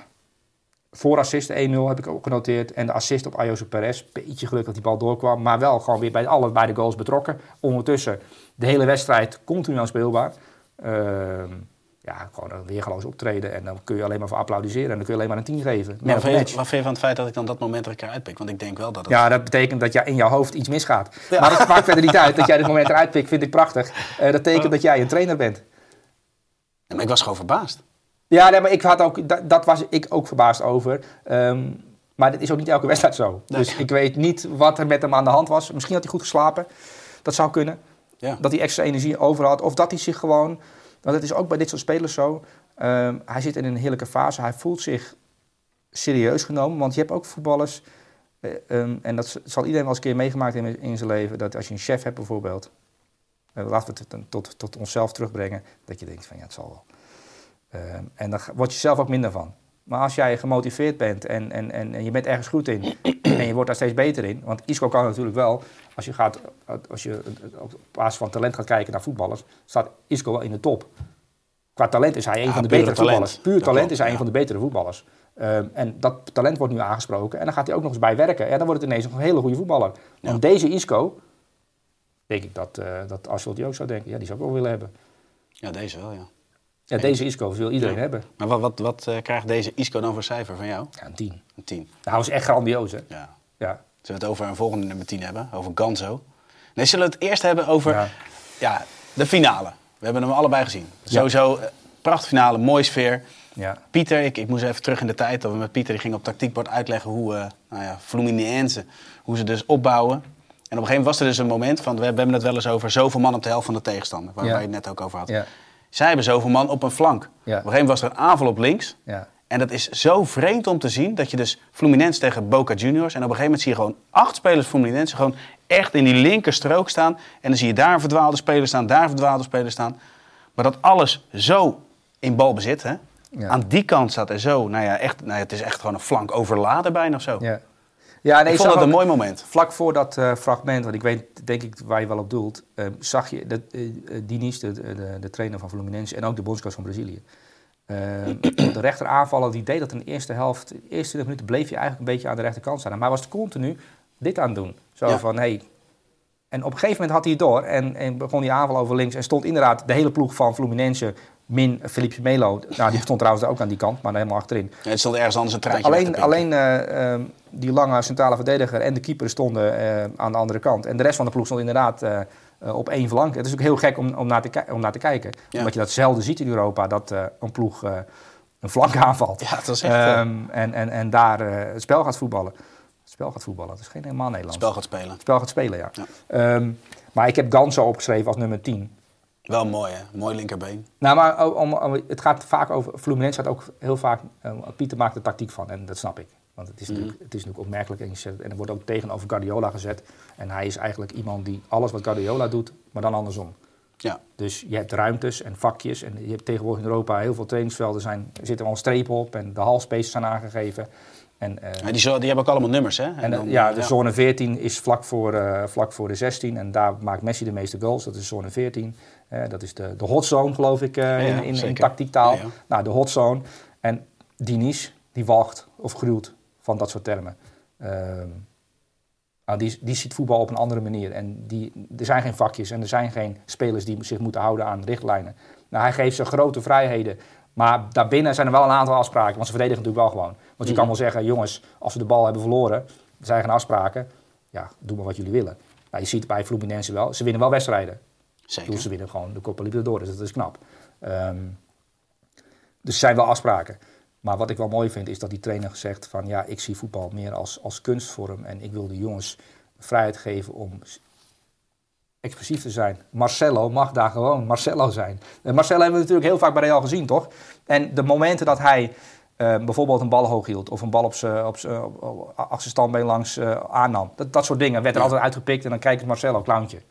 Voor assist 1-0 heb ik ook genoteerd. En de assist op Ayoso Perez. Beetje geluk dat die bal doorkwam. Maar wel gewoon weer bij alle beide goals betrokken. Ondertussen de hele wedstrijd continu aan speelbaar. Ehm, ja, gewoon een weergeloos optreden. En dan kun je alleen maar voor applaudisseren. En dan kun je alleen maar een 10 geven. Maar wat vind, je, match. wat vind je van het feit dat ik dan dat moment er een keer uitpik? Want ik denk wel dat het... Ja, dat betekent dat jij in jouw hoofd iets misgaat. Maar dat maakt verder niet uit. Dat jij dit moment eruit pikt, vind ik prachtig. Eh, dat betekent dat jij een trainer bent. Ja, maar ik was gewoon verbaasd. Ja, nee, maar ik had ook, dat, dat was ik ook verbaasd over. Ehm, maar dit is ook niet elke wedstrijd zo. Nee. Dus ik weet niet wat er met hem aan de hand was. Misschien had hij goed geslapen. Dat zou kunnen. Ja. Dat hij extra energie over had. Of dat hij zich gewoon... Want het is ook bij dit soort spelers zo. ehm, hij zit in een heerlijke fase. Hij voelt zich serieus genomen. Want je hebt ook voetballers... eh, ehm, en dat zal iedereen wel eens een keer meegemaakt hebben in zijn leven. Dat als je een chef hebt bijvoorbeeld... eh, laten we het tot, tot onszelf terugbrengen. Dat je denkt van ja, het zal wel. Ehm, en ga- word je zelf ook minder van. Maar als jij gemotiveerd bent en, en, en, en je bent ergens goed in en je wordt daar steeds beter in. Want Isco kan natuurlijk wel, als je, gaat, als je op basis van talent gaat kijken naar voetballers, staat Isco wel in de top. Qua talent is hij een Ja, van de betere talent. voetballers. Puur Dat talent klopt, is hij ja. een van de betere voetballers. En dat talent wordt nu aangesproken en dan gaat hij ook nog eens bij werken. Ja, dan wordt het ineens een hele goede voetballer. Ja. Want deze Isco, denk ik dat, uh, dat die ook zou denken, ja, die zou ik wel willen hebben. Ja, deze wel, ja. Ja, deze Isco wil iedereen Ja. hebben. Maar wat, wat, wat eh, krijgt deze Isco dan voor cijfer van jou? Ja, een 10. Een 10. Nou, is echt grandioos, hè? Ja. Ja. Zullen we het over een volgende nummer 10 hebben? Over Ganzo? Nee, zullen we het eerst hebben over Ja. ja. de finale. We hebben hem allebei gezien. Sowieso, eh, prachtfinale, mooi sfeer. Ja. Pieter, ik, ik moest even terug in de tijd. Dat we met Pieter die ging op tactiekbord uitleggen hoe eh nou ja, Fluminense, hoe ze dus opbouwen. En op een gegeven moment was er dus een moment van, we, we hebben het wel eens over zoveel man op de helft van de tegenstander. Waar Ja. waar je het net ook over had. Ja. Zij hebben zoveel man op een flank. Op een gegeven moment was er een aanval op links. Ja. En dat is zo vreemd om te zien dat je dus Fluminense tegen Boca Juniors. En op een gegeven moment zie je gewoon acht spelers Fluminense gewoon echt in die linkerstrook staan. En dan zie je daar een verdwaalde speler staan, daar een verdwaalde speler staan. Maar dat alles zo in balbezit, hè. Ja. Aan die kant staat er zo, nou ja, echt, nou ja, het is echt gewoon een flank overladen bijna of zo. Ja. Ja, nee, ik vond het een mooi moment. Vlak voor dat eh, fragment, want ik weet denk ik waar je wel op doelt, eh, zag je dat eh, Diniz, de, de, de trainer van Fluminense en ook de bondscoach van Brazilië. eh, de rechteraanvaller die deed dat in de eerste helft, de eerste 20 minuten bleef je eigenlijk een beetje aan de rechterkant staan. Maar hij was continu dit aan het doen. Zo Ja. van, hey. En op een gegeven moment had hij het door en, en begon die aanval over links en stond inderdaad de hele ploeg van Fluminense min Felipe Melo. Nou, die stond trouwens ook aan die kant, maar helemaal achterin. Ja, het stond ergens anders een treintje Alleen, alleen eh, ehm, die lange centrale verdediger en de keeper stonden eh, aan de andere kant. En de rest van de ploeg stond inderdaad eh, op één flank. Het is ook heel gek om, om, naar, te, om naar te kijken. Ja. Omdat je dat zelden ziet in Europa, dat een ploeg een flank aanvalt. Ja, dat is echt, Ehm, en, en, en daar het spel gaat voetballen. Het spel gaat voetballen, dat is geen helemaal Nederlands. spel gaat spelen. Het spel gaat spelen, ja. Ja. Ehm, maar ik heb Ganso opgeschreven als nummer 10. Wel mooi, hè? Mooi linkerbeen. Nou, maar om, om- het gaat vaak over. Fluminense gaat ook heel vaak. eh, Pieter maakt er tactiek van en dat snap ik. Want het is, natuurlijk, het is natuurlijk opmerkelijk. En, je zet- en er wordt ook tegenover Guardiola gezet. En hij is eigenlijk iemand die alles wat Guardiola doet, maar dan andersom. Ja. Dus je hebt ruimtes en vakjes. En je hebt tegenwoordig in Europa heel veel trainingsvelden. Zijn, er zitten wel strepen op en de halfspaces zijn aangegeven. En, eh, Ja, die, zo- die hebben ook allemaal nummers, hè? en, dan, ja, de ja. zone 14 is vlak voor, eh, vlak voor de 16 en daar maakt Messi de meeste goals. Dat is zone 14. Eh, dat is de, de hot zone, geloof ik, in, in, in tactiektaal. Nou, de hot zone. En Diniz, die walgt of gruwt van dat soort termen. Ehm, nou, die, die ziet voetbal op een andere manier. En die, er zijn geen vakjes en er zijn geen spelers die zich moeten houden aan richtlijnen. Nou, hij geeft ze grote vrijheden. Maar daarbinnen zijn er wel een aantal afspraken. Want ze verdedigen natuurlijk wel gewoon. Want je kan wel zeggen, jongens, als we de bal hebben verloren, er zijn geen afspraken. Ja, doe maar wat jullie willen. Nou, je ziet bij Fluminense wel, ze winnen wel wedstrijden. Zeker. ze winnen gewoon de Copa Libertadores, dat is knap. Ehm, dus er zijn wel afspraken. Maar wat ik wel mooi vind, is dat die trainer zegt van... ja, ik zie voetbal meer als, als kunstvorm... en ik wil de jongens vrijheid geven om expressief te zijn. Marcelo mag daar gewoon Marcelo zijn. En Marcelo hebben we natuurlijk heel vaak bij Real gezien, toch? En de momenten dat hij eh, bijvoorbeeld een bal hoog hield... of een bal op zijn op op- op- achter standbeen langs eh, aannam... Dat, dat soort dingen werd er Ja. altijd uitgepikt... en dan kijkt Marcelo, clowntje.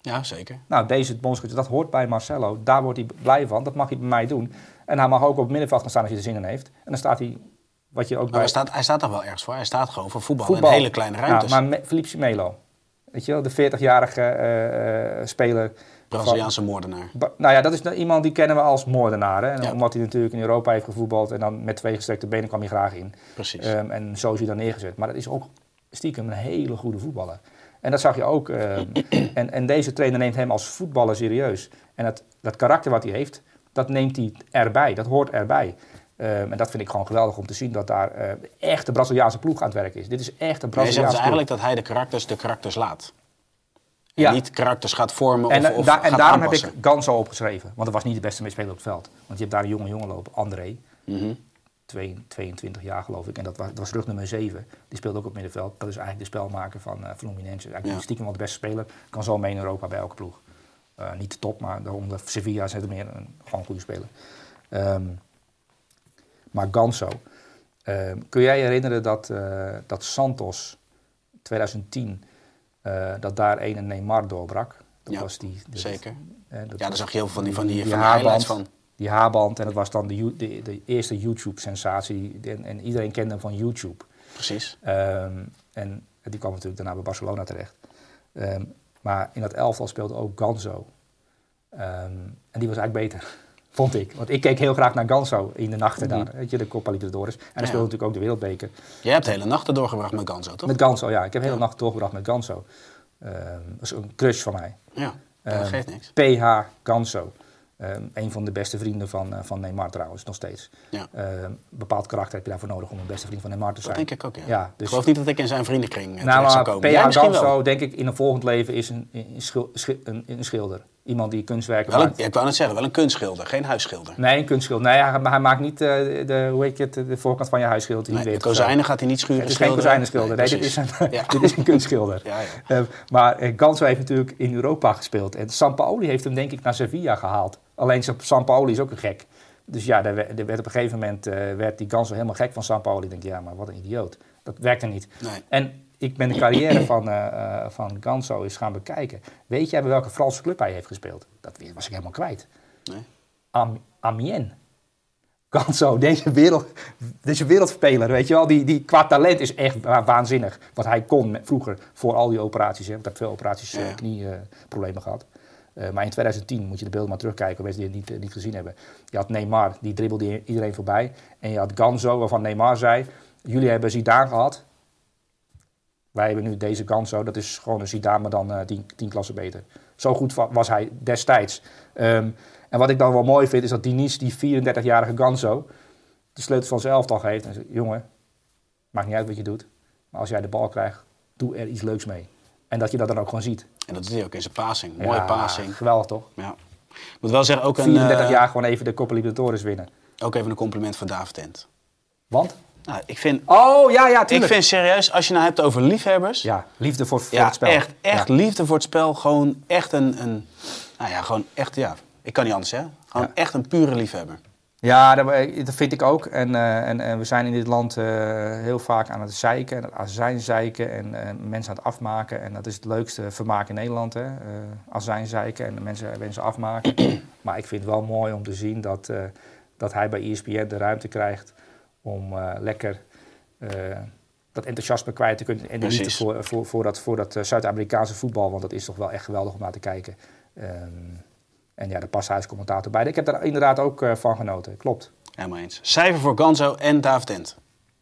Ja, zeker. Nou, deze bondscoach, dat hoort bij Marcelo. Daar wordt hij blij van. Dat mag hij bij mij doen. En hij mag ook op het middenveld gaan staan als hij er zin in heeft. En dan staat hij, wat je ook bij... hij staat, hij staat er wel ergens voor. Hij staat gewoon voor voetbal, voetbal. in hele kleine ruimtes. Ja, maar Felipe Melo. Weet je wel, de 40-jarige eh, eh, speler. Braziliaanse moordenaar. Nou ja, dat is nou iemand die kennen we als moordenaar. Hè? En Ja. Omdat hij natuurlijk in Europa heeft gevoetbald. En dan met twee gestrekte benen kwam hij graag in. Precies. Ehm, en zo is hij dan neergezet. Maar dat is ook stiekem een hele goede voetballer. En dat zag je ook. ehm, en, en deze trainer neemt hem als voetballer serieus. En dat, dat karakter wat hij heeft, dat neemt hij erbij. Dat hoort erbij. Ehm, en dat vind ik gewoon geweldig om te zien dat daar eh, echt de Braziliaanse ploeg aan het werk is. Dit is echt een Nee, je zegt Braziliaanse dus ploeg. eigenlijk dat hij de karakters de karakters laat. En Ja. niet karakters gaat vormen En, of, eh, of da- en daarom aanpassen. heb ik Ganso opgeschreven. Want dat was niet de beste speler op het veld. Want je hebt daar een jonge jongen lopen, André. Mhm. twee- 22 jaar geloof ik. En dat was, dat was rug nummer 7. Die speelde ook op middenveld. Dat is eigenlijk de spelmaker van eh Fluminense. Eigenlijk Ja. stiekem wel de beste speler. Kan zo mee in Europa bij elke ploeg. Eh, niet de top, maar onder Sevilla zit er meer een gewoon goede speler. Ehm, maar Ganso. Ehm, kun jij je herinneren dat, eh, dat Santos 2010 eh, dat daar een Neymar doorbrak? Dat Ja, was die, zeker. dat Ja, daar zag je heel veel van die, van die, die van haarband. van. die haarband. En dat was dan de, de, de eerste YouTube-sensatie. En, en iedereen kende hem van YouTube. Precies. Ehm, en die kwam natuurlijk daarna bij Barcelona terecht. Ehm, maar in dat elftal speelde ook Ganso. En die was eigenlijk beter, vond ik. Want ik keek heel graag naar Ganso in de nachten daar. Weet je, de Copa Libertadores. En hij Mhm. Ja. speelde natuurlijk ook de Wereldbeker. Jij hebt de hele nachten doorgebracht met Ganso, toch? Met Ganso, ja. Ik heb de hele Ja. nacht doorgebracht met Ganso. Ehm, dat is een crush van mij. Ja, dat Ehm, geeft niks. PH Ganso. Ehm, een van de beste vrienden van, eh, van Neymar trouwens, nog steeds. Ja. Bepaald karakter heb je daarvoor nodig om een beste vriend van Neymar te Dat zijn. denk ik ook, ja. Ja, Ik dus, geloof niet dat ik in zijn vriendenkring eh, nou, zou komen. PH Ganso, denk ik, in een volgend leven is een, een, schil- schil- een, een schilder. Iemand die kunstwerken Wel een, maakt. ja, ik wou net zeggen, wel een kunstschilder, geen huisschilder. Nee, een kunstschilder. Nee, hij, maar hij maakt niet eh, de, hoe heet je het, de voorkant van je huis schildert. Nee, de kozijnen gaat hij niet schuren Het is geen kozijnenschilder. Nee, dit, is een, Ja. dit is een kunstschilder. Ja, ja. Eh, maar eh, Ganso heeft natuurlijk in Europa gespeeld. En Sampaoli heeft hem denk ik naar Sevilla gehaald. Alleen Sampaoli is ook een gek. Dus ja, er werd, er werd op een gegeven moment werd die Ganso helemaal gek van Sampaoli. Ik denk, ja, maar wat een idioot. Dat werkte niet. Nee. En ik ben de carrière van, eh, van Ganso eens gaan bekijken. Weet jij bij welke Franse club hij heeft gespeeld? Dat was ik helemaal kwijt. Nee. Am, Amiens. Ganso, deze, wereld, deze wereldspeler, weet je wel, die, die qua talent is echt wa- waanzinnig. Wat hij kon met- vroeger voor al die operaties. Hè, want hij heeft veel operaties, eh, Ja. knieproblemen gehad. Eh, maar in 2010 moet je de beelden maar terugkijken, mensen die het niet, niet gezien hebben. Je had Neymar, die dribbelde iedereen voorbij. En je had Ganso, waarvan Neymar zei, jullie hebben Zidane gehad. Wij hebben nu deze Ganso, dat is gewoon een Zidane, maar dan eh, tien, tien klassen beter. Zo goed wa- was hij destijds. Ehm, en wat ik dan wel mooi vind, is dat Diniz, die 34-jarige Ganso, de sleutel van zijn elftal geeft. En zegt, jongen, maakt niet uit wat je doet. Maar als jij de bal krijgt, doe er iets leuks mee. En dat je dat dan ook gewoon ziet. En dat doet hij ook in zijn passing. Mooie Ja, passing. Geweldig toch? Ja. Ik moet wel zeggen, ook, een, 34 eh, jaar gewoon even de Copa Libertadores winnen. ook even een compliment voor David Tent. Want? Nou, ik vind, Oh, ja, ja, ik tuurlijk. vind serieus, als je nou hebt over liefhebbers. Ja, liefde voor, voor Ja, het spel. echt, echt Ja. liefde voor het spel. Gewoon echt een, een, nou ja, gewoon echt, ja, ik kan niet anders zeggen. Gewoon Ja. echt een pure liefhebber. Ja, dat, dat vind ik ook. En, eh, en, en we zijn in dit land eh, heel vaak aan het zeiken, en het azijn zeiken en eh, mensen aan het afmaken. En dat is het leukste vermaak in Nederland, hè? eh azijn zeiken en mensen wensen afmaken. maar ik vind het wel mooi om te zien dat, eh, dat hij bij ESPN de ruimte krijgt om eh, lekker eh, dat enthousiasme kwijt te kunnen. En de liefde voor, voor, voor dat, voor dat eh, Zuid-Amerikaanse voetbal, want dat is toch wel echt geweldig om naar te kijken. Ehm, en ja, de pashuiscommentator bij. Ik heb daar inderdaad ook van genoten, klopt. Helemaal eens. Cijfer voor Ganzo en David Tent.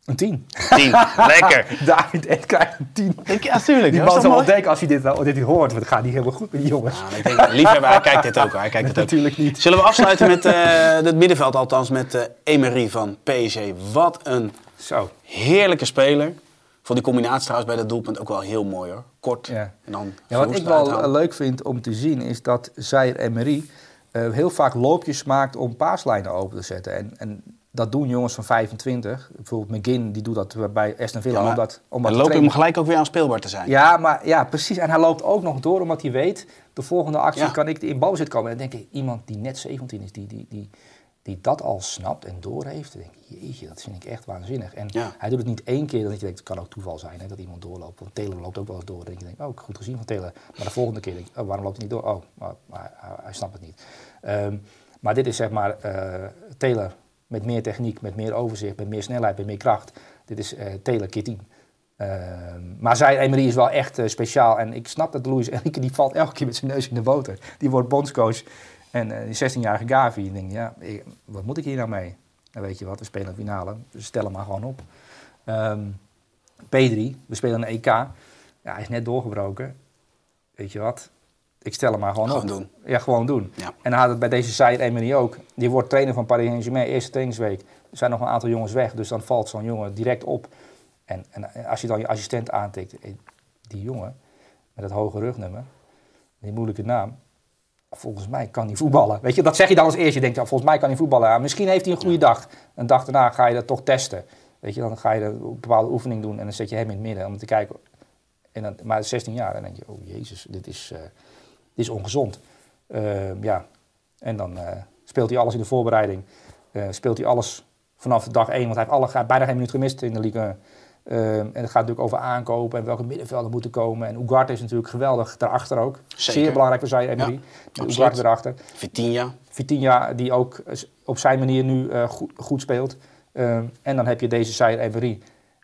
Een 10. 10. Lekker. David Ed krijgt een 10. Ja, tuurlijk. Die man zal denken als hij dit, wel- dit hoort, want het gaat niet helemaal goed met die jongens. Nou, ik denk, liefhebber, hij kijkt dit ook. Hij kijkt dit ook. Natuurlijk niet. Zullen we afsluiten met eh, het middenveld, althans met eh Emery van PSG. Wat een Zo. heerlijke speler. Voor die combinatie trouwens bij dat doelpunt ook wel heel mooi hoor. Kort Ja. en dan Ja, wat ik wel eh, leuk vind om te zien is dat Zaire Emery eh heel vaak loopjes maakt om paaslijnen open te zetten. En, en dat doen jongens van 25. Bijvoorbeeld McGinn, die doet dat bij Aston Villa. Ja, omdat, omdat dan te loop je hem gelijk ook weer aan speelbaar te zijn. Ja, maar ja, precies. En hij loopt ook nog door omdat hij weet, de volgende actie Ja. kan ik in balbezit komen. En dan denk ik, iemand die net 17 is, die, die, die, die dat al snapt en doorheeft, dan denk ik, jeetje, dat vind ik echt waanzinnig. En Ja. hij doet het niet één keer, dat je denkt, het kan ook toeval zijn hè, dat iemand doorloopt. Want Taylor loopt ook wel eens door. Dan denk je, oh, goed gezien van Taylor. Maar de volgende keer denk ik, oh, waarom loopt hij niet door? Oh, maar, maar hij, hij snapt het niet. Ehm, maar dit is zeg maar eh, Taylor met meer techniek, met meer overzicht, met meer snelheid, met meer kracht. Dit is eh Taylor 10. Ehm, maar zij, Emery is wel echt eh, speciaal. En ik snap dat Luis Enrique, die valt elke keer met zijn neus in de boter. Die wordt bondscoach. En eh, die 16-jarige Gavi, die denkt, ja, wat moet ik hier nou mee? Dan weet je wat, we spelen een finale. Dus stel hem maar gewoon op. Ehm, P3, we spelen een EK. Ja, hij is net doorgebroken. Weet je wat? Ik stel hem maar gewoon, Gewoon op. doen. Ja, gewoon doen. Ja. En hij had het bij deze Zaire Emery ook. Die wordt trainer van Paris Saint-Germain, eerste trainingsweek. Er zijn nog een aantal jongens weg, dus dan valt zo'n jongen direct op. En, en als je dan je assistent aantikt, eh, die jongen met het hoge rugnummer, die moeilijke naam, volgens mij kan hij voetballen. Weet je, dat zeg je dan als eerste. Je denkt, ja, volgens mij kan hij voetballen. Ja, misschien heeft hij een goede dag. Een dag daarna ga je dat toch testen. Weet je, dan ga je een bepaalde oefening doen en dan zet je hem in het midden om te kijken. En dan, maar 16 jaar, dan denk je, oh jezus, dit is, eh, dit is ongezond. Ehm, ja, en dan eh, speelt hij alles in de voorbereiding. Eh, speelt hij alles vanaf dag 1, want hij heeft alle, hij bijna geen minuut gemist in de Ligue. Ehm, en het gaat natuurlijk over aankopen en welke middenvelden moeten komen. En Ugarte is natuurlijk geweldig daarachter ook. Zeker. Zeer belangrijk voor zij Emery. Ja. Ugarte erachter. Vitinha. Vitinha, die ook op zijn manier nu eh, goed, goed speelt. Ehm, en dan heb je deze Zaire Emery,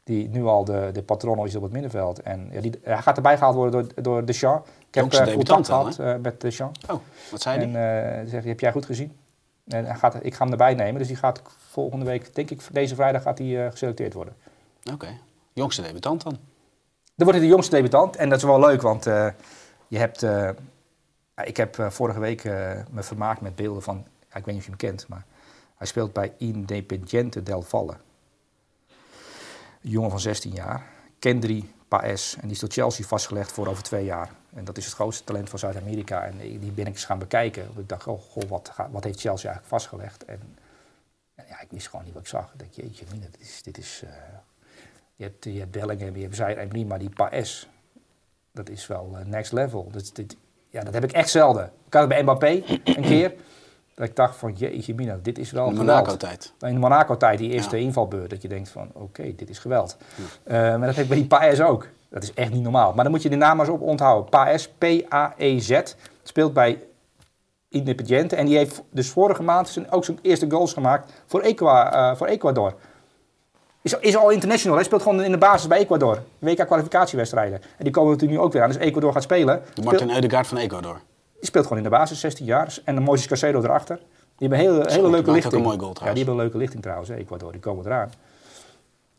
die nu al de, de patroon is op het middenveld. En ja, die, hij gaat erbij gehaald worden door, door Deschamps. Ik heb eh, contact debutant gehad eh, met Deschamps. Oh, wat zei En hij? eh, hij zegt, heb jij goed gezien? En hij gaat, ik ga hem erbij nemen. Dus die gaat volgende week, denk ik, deze vrijdag gaat hij eh, geselecteerd worden. Oké. Jongste debutant dan. Dan wordt hij de jongste debutant. En dat is wel leuk, want eh, je hebt... eh, ik heb eh, vorige week eh, me vermaakt met beelden van... Ik weet niet of je hem kent, maar hij speelt bij Independiente del Valle. Een jongen van 16 jaar. Kendry Paes. En die is door Chelsea vastgelegd voor over twee jaar. En dat is het grootste talent van Zuid-Amerika. En die ben ik eens gaan bekijken. Ik dacht, oh, goh, wat, wat heeft Chelsea eigenlijk vastgelegd? En, en ja, ik wist gewoon niet wat ik zag. Ik dacht, jeetje, mina, dit is... Dit is eh, je, hebt, je hebt Bellingham, je hebt Zaire Emery, maar die Paes, dat is wel eh, next level. Dat, dit, ja, dat heb ik echt zelden. Ik had het bij Mbappé een keer. Dat ik dacht van, jeetje, mina, dit is wel In de. Monaco-tijd. In de Monaco-tijd, die eerste Ja. invalbeurt, dat je denkt van, oké, dit is geweld. Eh, maar dat heb ik bij die Paes ook. Dat is echt niet normaal. Maar dan moet je de naam maar eens op onthouden. Paes, P-A-E-Z, speelt bij Independiente. En die heeft dus vorige maand zijn, ook zijn eerste goals gemaakt voor, Equa, eh, voor Ecuador. Is, is al international. Hij speelt gewoon in de basis bij Ecuador. WK-kwalificatiewedstrijden. En die komen natuurlijk nu ook weer aan. Dus Ecuador gaat spelen. De Martin Eudegaard van Ecuador. Die speelt gewoon in de basis, 16 jaar. En de Moises Casedo erachter. Die hebben een hele, hele leuke maakt ook lichting. een mooi goal ja, die hebben een leuke lichting trouwens, Ecuador. Die komen eraan.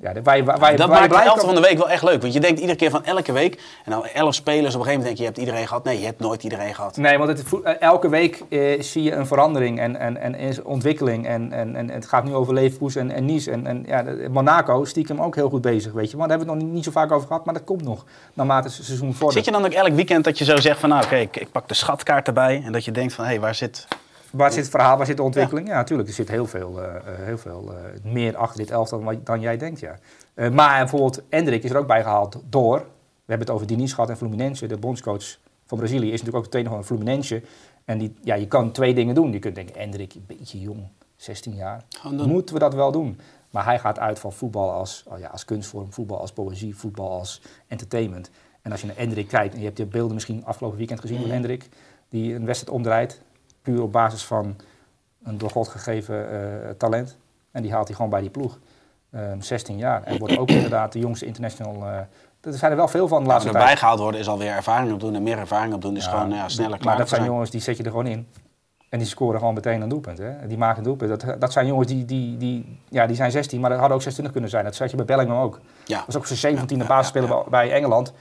Ja, dat maakt de elftal van de week wel echt leuk. Want je denkt iedere keer van elke week. En dan elf spelers. Op een gegeven moment denk je, je hebt iedereen gehad. Nee, je hebt nooit iedereen gehad. Nee, want het, eh, elke week eh, zie je een verandering en, en, en ontwikkeling. En, en, en het gaat nu over Leverkusen en, en Nice. En, en ja, Monaco stiekem ook heel goed bezig, weet je. Maar daar hebben we het nog niet, niet zo vaak over gehad. Maar dat komt nog, naarmate het seizoen vordert. Zit je dan ook elk weekend dat je zo zegt van nou oké, ik, ik pak de schatkaart erbij. En dat je denkt van hé, waar zit... Waar zit het verhaal, waar zit de ontwikkeling? Ja, natuurlijk. Er zit heel veel, eh, eh, heel veel eh, meer achter dit elftal dan, dan jij denkt, ja. Eh, maar bijvoorbeeld, Endrik is er ook bij gehaald door... We hebben het over Diniz gehad en Fluminense. De bondscoach van Brazilië is natuurlijk ook de trainer van Fluminense. En die, ja, je kan twee dingen doen. Je kunt denken, Endrik, een beetje jong, 16 jaar. Moeten we dat wel doen? Maar hij gaat uit van voetbal als, oh ja, als kunstvorm, voetbal als poëzie, voetbal als entertainment. En als je naar Endrik kijkt, en je hebt die beelden misschien afgelopen weekend gezien van Endrik, die een wedstrijd omdraait, puur op basis van een door God gegeven eh, talent. En die haalt hij gewoon bij die ploeg. Ehm, 16 jaar. En wordt ook inderdaad de jongste international. eh, er zijn er wel veel van de Als laatste er tijd. bijgehaald worden is alweer ervaring opdoen. En meer ervaring opdoen is gewoon ja, sneller klaar Maar dat zijn jongens die zet je er gewoon in. En die scoren gewoon meteen een doelpunt. Hè? Die maken een doelpunt. Dat, dat zijn jongens die, die, die, ja, die zijn 16, maar dat hadden ook 26 kunnen zijn. Dat zag je bij Bellingham ook. Ja. Dat was ook zijn 17e Ja, ja, basisspeler ja, ja. bij Engeland.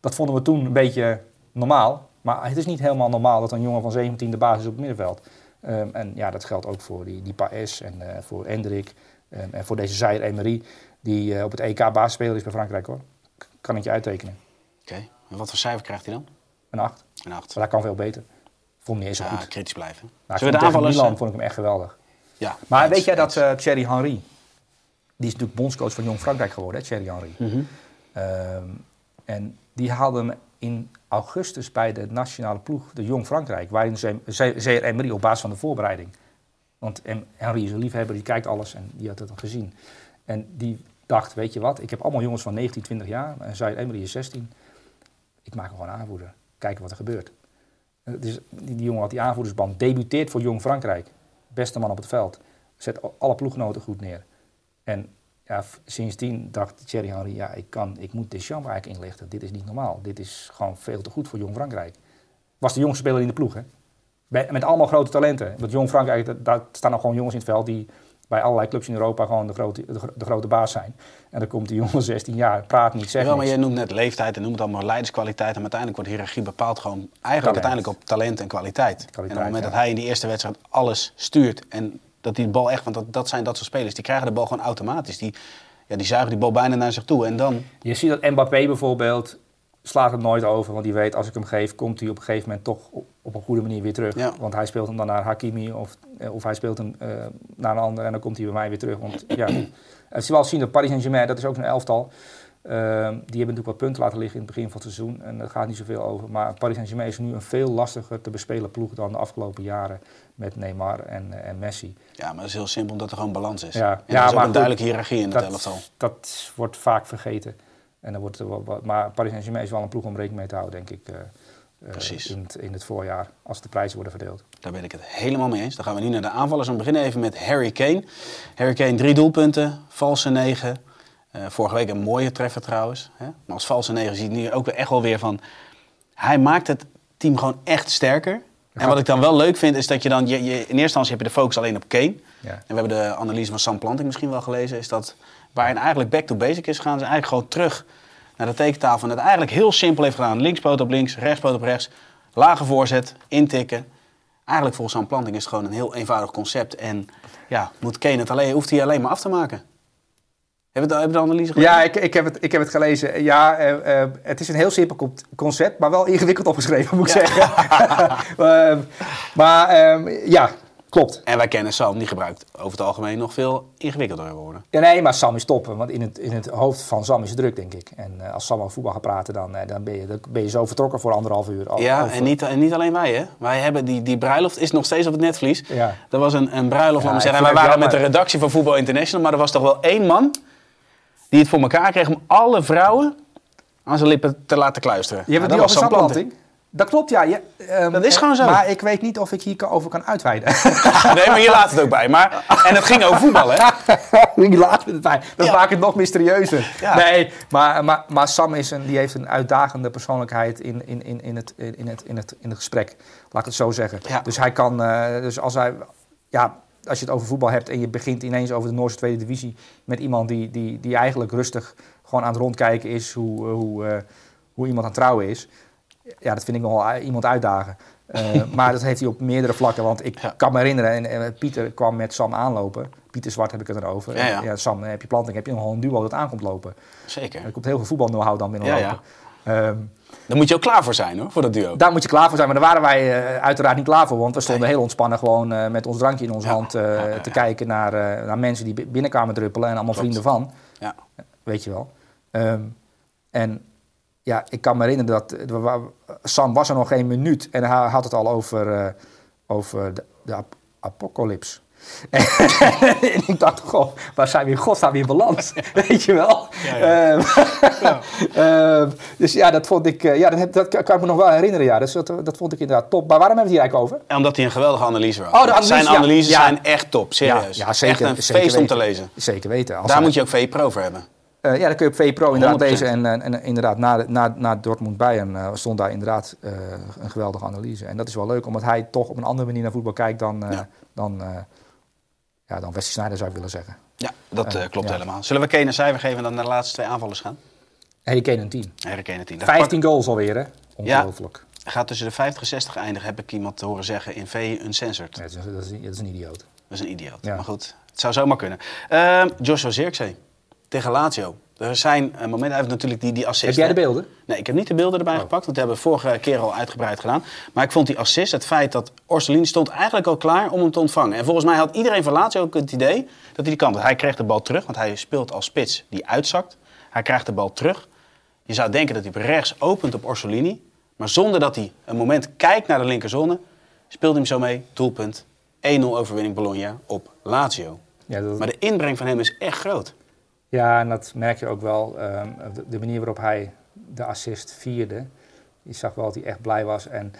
Dat vonden we toen een beetje normaal. Maar het is niet helemaal normaal dat een jongen van 17 de basis op het middenveld. Ehm, en ja, dat geldt ook voor die, die Paes en eh, voor Endrik. En, en voor deze Zaire Emery, die eh, op het EK basisspeler is bij Frankrijk hoor. K- Kan ik je uittekenen. Oké, en wat voor cijfer krijgt hij dan? Een 8. Een 8. Maar dat kan veel beter. Vond niet eens zo Ja, goed. kritisch blijven. Nou, Zullen we de. Milan eh, vond ik hem echt geweldig. Ja, Maar eens, weet jij dat eh, Thierry Henry, die is natuurlijk bondscoach van Jong Frankrijk geworden, hè, Thierry Henry. Ehm, en die haalde hem in augustus bij de nationale ploeg, de Jong Frankrijk, waarin ze ze- zeer Emery op basis van de voorbereiding. Want Henry is een liefhebber, die kijkt alles en die had het al gezien. En die dacht, weet je wat, ik heb allemaal jongens van 19, 20 jaar en Zaire Emery is 16. Ik maak hem gewoon aanvoerder. Kijken wat er gebeurt. Dus die, die jongen had die aanvoerdersband, debuteert voor Jong Frankrijk. Beste man op het veld. Zet alle ploeggenoten goed neer. En ja, sindsdien dacht Thierry Henry, ja, ik, kan, ik moet Deschamps eigenlijk inlichten. Dit is niet normaal. Dit is gewoon veel te goed voor Jong Frankrijk. Was de jongste speler in de ploeg, hè? Bij- met allemaal grote talenten. Want Jong Frankrijk, daar staan nog gewoon jongens in het veld die bij allerlei clubs in Europa gewoon de grote, de, gro- de grote baas zijn. En dan komt die jongen 16 jaar, praat niet, zegt Jawel, maar jij noemt net leeftijd en noemt allemaal leiderskwaliteit. En uiteindelijk wordt hiërarchie bepaald gewoon eigenlijk Talent. uiteindelijk op talent en kwaliteit. en op het moment ja. dat hij in die eerste wedstrijd alles stuurt en dat die bal echt, want dat, dat zijn dat soort spelers, die krijgen de bal gewoon automatisch. Die, ja, die zuigen die bal bijna naar zich toe. En dan, Je ziet dat Mbappé bijvoorbeeld slaat het nooit over. Want die weet, als ik hem geef, komt hij op een gegeven moment toch op, op een goede manier weer terug. Ja. Want hij speelt hem dan naar Hakimi of, eh, of hij speelt hem eh, naar een ander en dan komt hij bij mij weer terug. Want ja, het is wel zien dat Paris Saint-Germain, dat is ook een elftal. Eh, die hebben natuurlijk wat punten laten liggen in het begin van het seizoen. En daar gaat niet zoveel over. Maar Paris Saint-Germain is nu een veel lastiger te bespelen ploeg dan de afgelopen jaren met Neymar en, eh, en Messi. ja, maar dat is heel simpel omdat er gewoon balans is. Ja. En Ja, er is ook maar een duidelijke hiërarchie in het elftal. Dat, dat wordt vaak vergeten. En dan wordt er maar Paris Saint-Germain is wel een ploeg om rekening mee te houden, denk ik. eh, eh, Precies. In het, in het voorjaar, als de prijzen worden verdeeld. Daar ben ik het helemaal mee eens. Dan gaan we nu naar de aanvallers. We beginnen even met Harry Kane. Harry Kane, drie doelpunten, valse negen. Eh, vorige week een mooie treffer trouwens. Hè? Maar als valse negen zie je nu ook echt wel weer van... Hij maakt het team gewoon echt sterker. En wat ik dan wel leuk vind, is dat je dan... Je, je, in eerste instantie heb je de focus alleen op Kane. Ja. En we hebben de analyse van Sam Planting misschien wel gelezen. Is dat waarin eigenlijk back to basic is, gaan ze eigenlijk gewoon terug naar de tekentafel. En het eigenlijk heel simpel heeft gedaan. Linkspoot op links, rechtspoot op rechts. Lage voorzet, intikken. Eigenlijk volgens Sam Planting is het gewoon een heel eenvoudig concept. En ja, moet Kane het alleen, hoeft hij alleen maar af te maken. Heb je de, analyse gelezen? Ja, ik, ik, heb het, ik heb het gelezen. Ja, eh, eh, het is een heel simpel con- concept, maar wel ingewikkeld opgeschreven, moet ik zeggen. Ehm, maar ehm, ja, klopt. En wij kennen Sam, die gebruikt over het algemeen nog veel ingewikkelder woorden. Ja, nee, maar Sam is top. Want in het, in het hoofd van Sam is het druk, denk ik. En eh, als Sam over voetbal gaat praten, dan, dan, ben je, dan ben je zo vertrokken voor anderhalf uur. Al- Ja, over- en niet, en niet alleen wij, hè. Wij hebben die, die bruiloft is nog steeds op het netvlies. Ja. Er was een, een bruiloft, Ja, zeggen. Wij waren met de redactie van Voetbal International, maar er was toch wel één man die het voor elkaar kreeg om alle vrouwen aan zijn lippen te laten kluisteren. Je hebt Nou, het nu over Planting. zandplanting? Dat klopt, ja. Je, ehm, Dat is gewoon zo. Maar ik weet niet of ik hier kan- uitweiden. Nee, maar je laat het ook bij. Maar, en het ging over voetbal, hè? ik laat het bij. Dat Ja. maakt het nog mysterieuzer. Ja. Nee, maar, maar, maar Sam is een, die heeft een uitdagende persoonlijkheid in, in, in, in, het, in, het, in, het, in het gesprek. Laat ik het zo zeggen. Ja. Dus hij kan, eh, dus als hij, ja, als je het over voetbal hebt en je begint ineens over de Noorse Tweede Divisie met iemand die, die, die eigenlijk rustig gewoon aan het rondkijken is hoe, hoe, eh, hoe iemand aan het trouwen is. Ja, dat vind ik nogal iemand uitdagen. Eh, maar dat heeft hij op meerdere vlakken. Want ik Ja. kan me herinneren, en, en Pieter kwam met Sam aanlopen. Pieter Zwart heb ik het erover. Ja, ja. Sam, heb je planting, heb je nogal een duo dat aankomt lopen. Zeker. Er komt heel veel voetbal know-how dan binnen Ja, lopen. Ehm, Daar moet je ook klaar voor zijn, hoor, voor dat duo. daar moet je klaar voor zijn, maar daar waren wij eh, uiteraard niet klaar voor. Want we stonden heel ontspannen gewoon eh, met ons drankje in onze Ja. hand eh, Ja, ja, ja. te kijken naar, naar mensen die bi- binnenkwamen druppelen en allemaal Klopt. vrienden van. Ja. Weet je wel. Ehm, en ja, ik kan me herinneren dat Sam was er nog geen minuut en hij had het al over, over de, de ap- apocalyps. en ik dacht, goh, waar zijn we in godsnaam weer beland? Weet je wel? Ja, ja. Ehm, ehm, dus ja, dat vond ik, eh, ja, dat, heb- dat kan ik me nog wel herinneren. Ja. Dus dat, dat vond ik inderdaad top. Maar waarom hebben we het hier eigenlijk over? Omdat hij een geweldige analyse was. Oh, analyse, Zijn analyses zijn echt top, serieus. Ja, zeker. Echt een zeker feest om te lezen. Zeker weten. Als Daar moet je ook VE Pro voor hebben. Eh, ja, dan kun je op VPRO inderdaad 100%. lezen. En, en, en inderdaad, na, na, na Dortmund Bayern eh, stond daar inderdaad een geweldige analyse. En dat is wel leuk, omdat hij toch op een andere manier naar voetbal kijkt dan, Ja. dan, ja, dan Wesley Sneijder zou ik willen zeggen. Ja, dat Eh, eh, klopt ja. helemaal. Zullen we Kane een cijfer geven en dan naar de laatste twee aanvallers gaan? Harry Kane een 10. Harry Kane een 10. Dat 15 goals alweer, hè? Ongelooflijk. pak- gaat tussen de 50 en 60 eindigen, heb ik iemand te horen zeggen in VE Uncensored. Ja, dat, is, dat, is, dat is een idioot. Dat is een idioot. Ja. Maar goed, het zou zomaar kunnen. Ehm Joshua Zirkzee tegen Lazio. Er zijn eh, momenten, hij heeft natuurlijk die, die assist. Heb jij de beelden? Nee, ik heb niet de beelden erbij Oh. gepakt, want dat hebben we vorige keer al uitgebreid gedaan. Maar ik vond die assist, het feit dat Orsolini stond eigenlijk al klaar om hem te ontvangen. En volgens mij had iedereen van Lazio ook het idee dat hij die kant had. Hij kreeg de bal terug, want hij speelt als spits die uitzakt. Hij krijgt de bal terug. Je zou denken dat hij rechts opent op Orsolini. Maar zonder dat hij een moment kijkt naar de linkerzone, speelt hij hem zo mee. Doelpunt. 1-0 overwinning Bologna op Lazio. Ja, dat, Maar de inbreng van hem is echt groot. Ja, en dat merk je ook wel. ehm, de, de manier waarop hij de assist vierde. Je zag wel dat hij echt blij was. En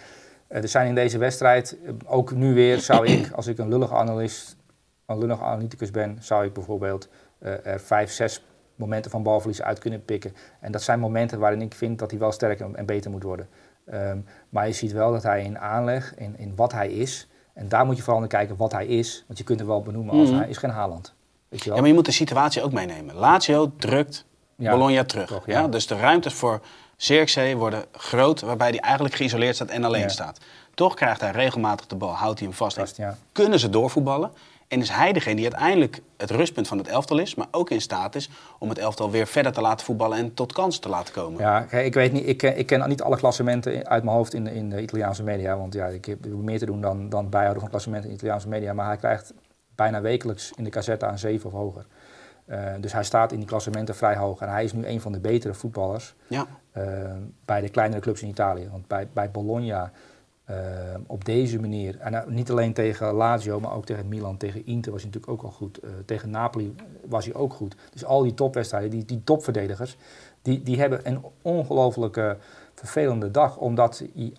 eh, er zijn in deze wedstrijd, eh, ook nu weer, zou ik, als ik een lullige analist, een lullige analyticus ben, zou ik bijvoorbeeld eh, er vijf, zes momenten van balverlies uit kunnen pikken. En dat zijn momenten waarin ik vind dat hij wel sterker en beter moet worden. Ehm, maar je ziet wel dat hij in aanleg, in, in wat hij is, en daar moet je vooral naar kijken wat hij is. Want je kunt hem wel benoemen als Mhm. hij is geen Haaland. Weet je wel? Ja, maar je moet de situatie ook meenemen. Lazio drukt Ja, Bologna terug. toch, ja. ja. Dus de ruimtes voor Zirkzee worden groot, waarbij hij eigenlijk geïsoleerd staat en alleen staat. Toch krijgt hij regelmatig de bal, houdt hij hem vast. Kunnen ze doorvoetballen? En is hij degene die uiteindelijk het rustpunt van het elftal is, maar ook in staat is om het elftal weer verder te laten voetballen en tot kansen te laten komen. Ja, ik weet niet, ik, ken- ik ken niet alle klassementen uit mijn hoofd in, de- in de Italiaanse media. Want ja, ik heb meer te doen dan, dan bijhouden van klassementen in de Italiaanse media. Maar hij krijgt bijna wekelijks in de cassette aan 7 of hoger. Eh, dus hij staat in die klassementen vrij hoog. En hij is nu een van de betere voetballers Ja. eh, bij de kleinere clubs in Italië. Want bij, bij Bologna eh, op deze manier, en niet alleen tegen Lazio, maar ook tegen Milan, tegen Inter was hij natuurlijk ook al goed. Tegen Napoli was hij ook goed. Dus al die topwedstrijden, die, die topverdedigers, die, die hebben een ongelooflijke vervelende dag, omdat hij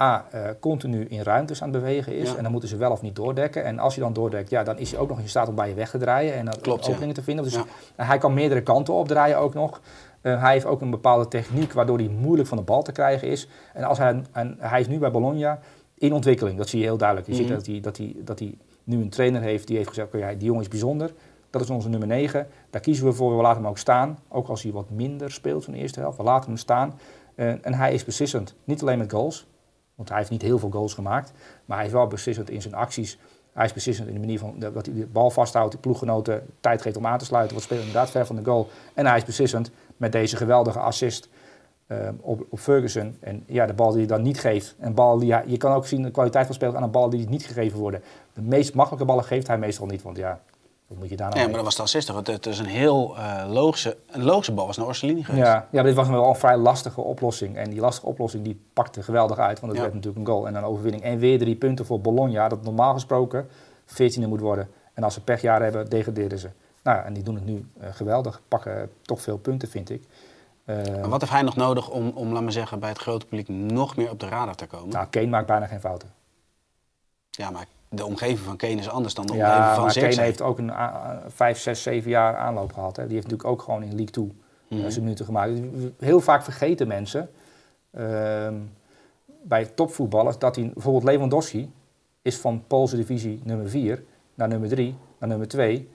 A, eh, continu in ruimtes aan het bewegen is. Ja. En dan moeten ze wel of niet doordekken. En als hij dan doordekt, ja, dan is hij ook nog in staat om bij je weg te draaien en dan Klopt, ja. openingen te vinden. Dus Ja. hij kan meerdere kanten opdraaien ook nog. Eh, hij heeft ook een bepaalde techniek waardoor hij moeilijk van de bal te krijgen is. En, als hij, en hij is nu bij Bologna in ontwikkeling. Dat zie je heel duidelijk. Je Mhm. ziet dat hij, dat, hij, dat hij nu een trainer heeft die heeft gezegd... ja, die jongen is bijzonder. Dat is onze nummer 9. Daar kiezen we voor. We laten hem ook staan. Ook als hij wat minder speelt van de eerste helft. We laten hem staan. Eh, en hij is beslissend. Niet alleen met goals. Want hij heeft niet heel veel goals gemaakt. Maar hij is wel beslissend in zijn acties. Hij is beslissend in de manier van dat hij de bal vasthoudt, die ploeggenoten tijd geeft om aan te sluiten. Wordt speler inderdaad ver van de goal. En hij is beslissend met deze geweldige assist ehm, op, op Ferguson. En ja, de bal die hij dan niet geeft. En bal die, je kan ook zien de kwaliteit van spelers aan de ballen die niet gegeven worden. De meest makkelijke ballen geeft hij meestal niet. Want ja, wat moet je daar nou maar dat was de assist. toch? Het, is een heel eh, logische, een logische bal was naar Orsolini geweest. Ja, ja, dit was wel een vrij lastige oplossing. En die lastige oplossing die pakte geweldig uit. Want het Ja. werd natuurlijk een goal en een overwinning. En weer drie punten voor Bologna. Dat normaal gesproken 14e moet worden. En als ze pechjaren hebben, degraderen ze. Nou ja, en die doen het nu eh, geweldig. Pakken eh, toch veel punten, vind ik. Maar wat heeft hij nog nodig om, om, laat maar zeggen, bij het grote publiek nog meer op de radar te komen? nou, Kane maakt bijna geen fouten. Ja, maar de omgeving van Kane is anders dan de Ja, omgeving van Zirkzee. Kane heeft ook een a- vijf, zes, zeven jaar aanloop gehad. Hè. Die heeft natuurlijk ook gewoon in League 2 Mhm. eh, zijn minuten gemaakt. Heel vaak vergeten mensen ehm, bij topvoetballers dat hij bijvoorbeeld Lewandowski is van Poolse divisie nummer 4 naar nummer 3 naar nummer 2,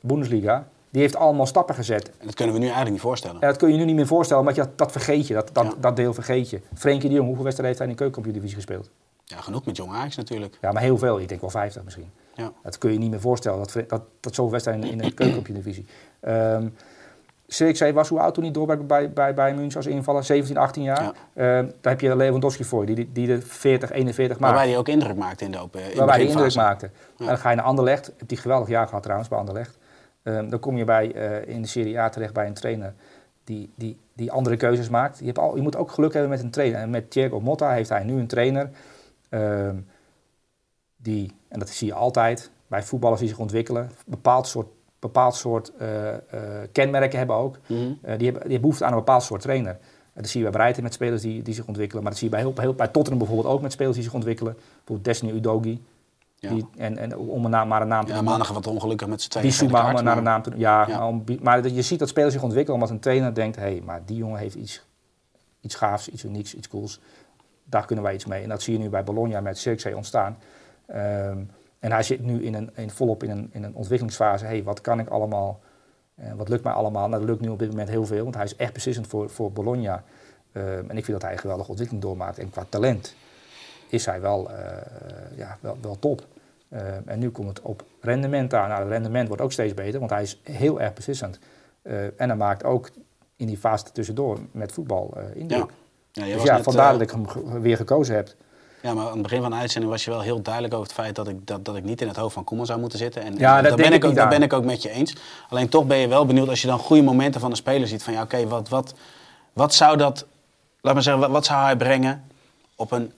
Bundesliga. Die heeft allemaal stappen gezet. En dat kunnen we nu eigenlijk niet voorstellen. En dat kun je nu niet meer voorstellen, want dat, dat vergeet je. Dat, dat, Ja. dat deel vergeet je. Frenkie de Jong, hoeveel wedstrijden heeft hij in de keukenkampioen-divisie gespeeld? Ja, genoeg met Jong Ajax natuurlijk. Ja, maar heel veel. Ik denk wel 50 misschien. Ja. Dat kun je niet meer voorstellen, dat, dat, dat zoveel wedstrijden in, in de keukenkampioen-divisie. Ehm Zirkzee was hoe oud toen hij door bij, bij, bij, München als invaller? 17, 18 jaar. Ja. Ehm, daar heb je Lewandowski voor, die, die de 40, 41 maakt. Waarbij hij ook indruk maakte in de open in waarbij hij indruk maakte. En dan ga je naar Anderlecht. Heb die geweldig jaar gehad trouwens bij Anderlecht. Ehm, dan kom je bij, eh, in de Serie A terecht bij een trainer die, die, die andere keuzes maakt. Je, hebt al, je moet ook geluk hebben met een trainer. En met Thiago Motta heeft hij nu een trainer ehm, die, en dat zie je altijd bij voetballers die zich ontwikkelen, bepaald soort, bepaald soort eh, eh, kenmerken hebben ook. Mhm. Eh, die, hebben, die hebben behoefte aan een bepaald soort trainer. Dat zie je bij Breiten met spelers die, die zich ontwikkelen. Maar dat zie je bij, heel, heel, bij Tottenham bijvoorbeeld ook met spelers die zich ontwikkelen. Bijvoorbeeld Destiny Udogi. Ja. Die, en, en om een naam, maar een naam te Ja, noemen. maandag wat ongelukkig met z'n tweeën. Die Souma, om gele naar een naam te noemen. Ja, Ja. Maar, om- maar je ziet dat spelers zich ontwikkelen omdat een trainer denkt... hé, hey, maar die jongen heeft iets, iets gaafs, iets unieks, iets cools. Daar kunnen wij iets mee. En dat zie je nu bij Bologna met Cirkzee ontstaan. Ehm, en hij zit nu in een, in, volop in een, in een ontwikkelingsfase. Hey, wat kan ik allemaal... eh, wat lukt mij allemaal? Nou, dat lukt nu op dit moment heel veel. Want hij is echt beslissend voor, voor Bologna. Ehm, en ik vind dat hij een geweldige ontwikkeling doormaakt. En qua talent is hij wel, eh, ja, wel, wel top. Eh, en nu komt het op rendement aan. Nou, het rendement wordt ook steeds beter, want hij is heel erg beslissend. En hij maakt ook in die fase tussendoor met voetbal eh indruk. Ja. Ja, Dus ja, net, vandaar eh, dat ik hem weer gekozen heb. Ja, maar aan het begin van de uitzending was je wel heel duidelijk over het feit dat ik, dat, dat ik niet in het hoofd van Koeman zou moeten zitten. En, Ja, en dat ben ik ook, daar ben ik ook met je eens. Alleen toch ben je wel benieuwd als je dan goede momenten van de speler ziet. Van ja, oké, wat, wat, wat zou dat, laat maar zeggen, wat, wat zou hij brengen op een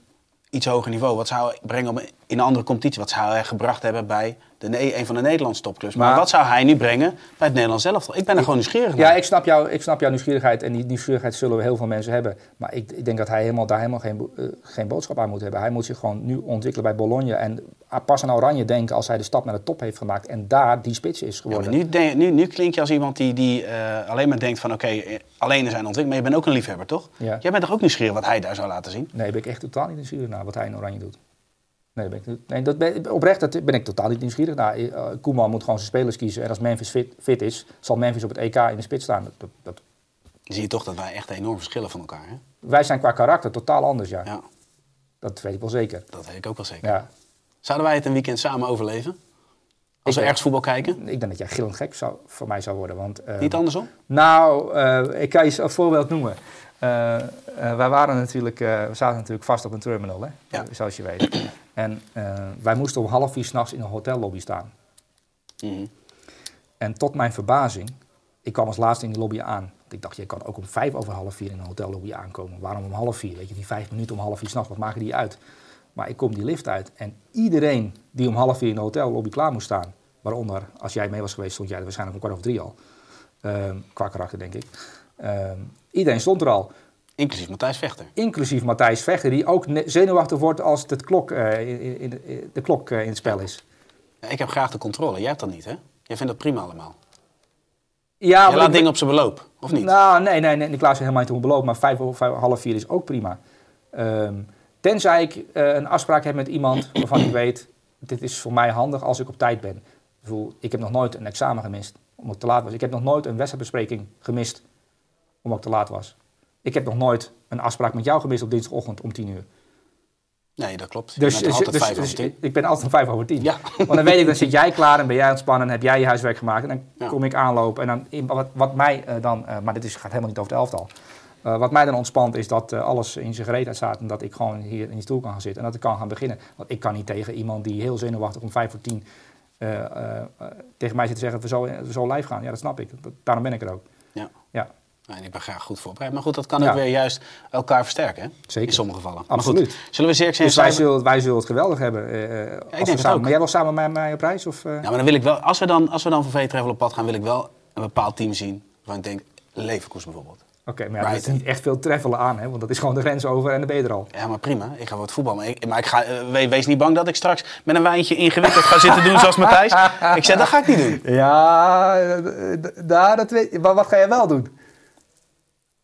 iets hoger niveau? Wat zou hij brengen op een, in een andere competitie? Wat zou hij gebracht hebben bij de, een van de Nederlandse topclubs? Maar, Maar- wat zou hij nu brengen bij het Nederlands elftal? Ik ben er gewoon nieuwsgierig naar. Ja, ik snap, jou, ik snap jouw nieuwsgierigheid en die nieuwsgierigheid zullen heel veel mensen hebben. Maar ik, ik denk dat hij helemaal, daar helemaal geen, eh, geen boodschap aan moet hebben. Hij moet zich gewoon nu ontwikkelen bij Bologna en pas aan Oranje denken als hij de stap naar de top heeft gemaakt en daar die spits is geworden. nu, nu, nu klink je als iemand die, die eh, alleen maar denkt van oké, eh, alleen in zijn ontwikkeling. Maar je bent ook een liefhebber, toch? Ja. Jij bent toch ook nieuwsgierig wat hij daar zou laten zien? Nee, ben ik echt totaal niet nieuwsgierig naar wat hij in Oranje doet. Nee, ben ik, nee dat ben, oprecht dat ben ik totaal niet nieuwsgierig. Eh, Koeman moet gewoon zijn spelers kiezen. En als Memphis fit, fit is, zal Memphis op het EK in de spits staan. Dat, dat, zie je toch dat wij echt enorm verschillen van elkaar. Hè? wij zijn qua karakter totaal anders, ja. Ja, Dat weet ik wel zeker. dat weet ik ook wel zeker. Ja. Zouden wij het een weekend samen overleven? Als we ergens voetbal kijken? Ik denk dat jij gillend gek zou, voor mij zou worden. Want, eh, Niet andersom? Nou, eh, ik kan je een voorbeeld noemen. Eh, eh, wij waren natuurlijk, eh, we zaten natuurlijk vast op een terminal, hè? Ja. zoals je weet. En wij moesten om half vier s'nachts in een hotellobby staan. Mhm. En tot mijn verbazing, ik kwam als laatste in die lobby aan. Ik dacht, je kan ook om vijf over half vier in een hotellobby aankomen. Waarom om half vier? Weet je, die vijf minuten om half vier s'nachts, wat maken die uit? Maar ik kom die lift uit en iedereen die om half vier in de hotellobby klaar moest staan, waaronder, als jij mee was geweest, stond jij er waarschijnlijk om kwart over drie al. Ehm, qua karakter, denk ik. Ehm, iedereen stond er al, Inclusief Matthijs Vechter. inclusief Matthijs Vechter, die ook zenuwachtig wordt als de klok, eh, in, in, in- de klok eh, in het spel is. Ik heb graag de controle. Jij hebt dat niet, hè? Jij vindt dat prima allemaal. Ja, maar laat ik- dingen op zijn beloop, of niet? Nou, nee, nee, nee. Klaas is helemaal niet om beloofd, maar vijf vijf, half vier is ook prima. Ehm, tenzij ik eh, een afspraak heb met iemand waarvan ik weet, dit is voor mij handig als ik op tijd ben. Ik, bedoel, ik heb nog nooit een examen gemist omdat ik te laat was. Ik heb nog nooit een wedstrijdbespreking gemist omdat ik te laat was. Ik heb nog nooit een afspraak met jou gemist op dinsdagochtend om tien uur. Nee, dat klopt. Je Dus, bent dus, altijd dus- vijf over dus tien. ik ben altijd een 5 over 10. Ja. Want dan weet ik, dan zit jij klaar en ben jij ontspannen en heb jij je huiswerk gemaakt. En dan Ja. kom ik aanlopen. En dan, in- wat, wat mij eh, dan, eh, maar dit is, gaat helemaal niet over het elftal. Eh, wat mij dan ontspant is dat alles in zijn gereedheid staat en dat ik gewoon hier in die stoel kan gaan zitten en dat ik kan gaan beginnen. Want ik kan niet tegen iemand die heel zenuwachtig om 5 voor 10 eh, tegen mij zit te zeggen, we zo, we zo live gaan. Ja, dat snap ik. Dat- daarom ben ik er ook. Ja. Ja, en ik ben graag goed voorbereid. Maar goed, dat kan Ja. ook weer juist elkaar versterken. Hè? Zeker. In sommige gevallen. Absoluut. Maar goed, zullen we Zirkzee dus wij zullen, wij zullen het geweldig hebben. eh, eh, als denk samen, ook. Maar jij wil samen met mij op reis? Of, eh? Ja, maar dan wil ik wel, als we dan, als we dan van V-Travel op pad gaan, wil ik wel een bepaald team zien. Waarvan ik denk, Leverkusen bijvoorbeeld. Oké, maar ja, er is niet echt veel treffelen aan, hè? want dat is gewoon de grens over en dan ben je er al. Ja, maar prima. Ik ga het voetbal. Maar ik, maar ik ga, we- wees niet bang dat ik straks met een wijntje ingewikkeld ga zitten doen zoals Matthijs. Ik zeg, dat ga ik niet doen. Ja, daar, dat weet, maar wat ga jij wel doen?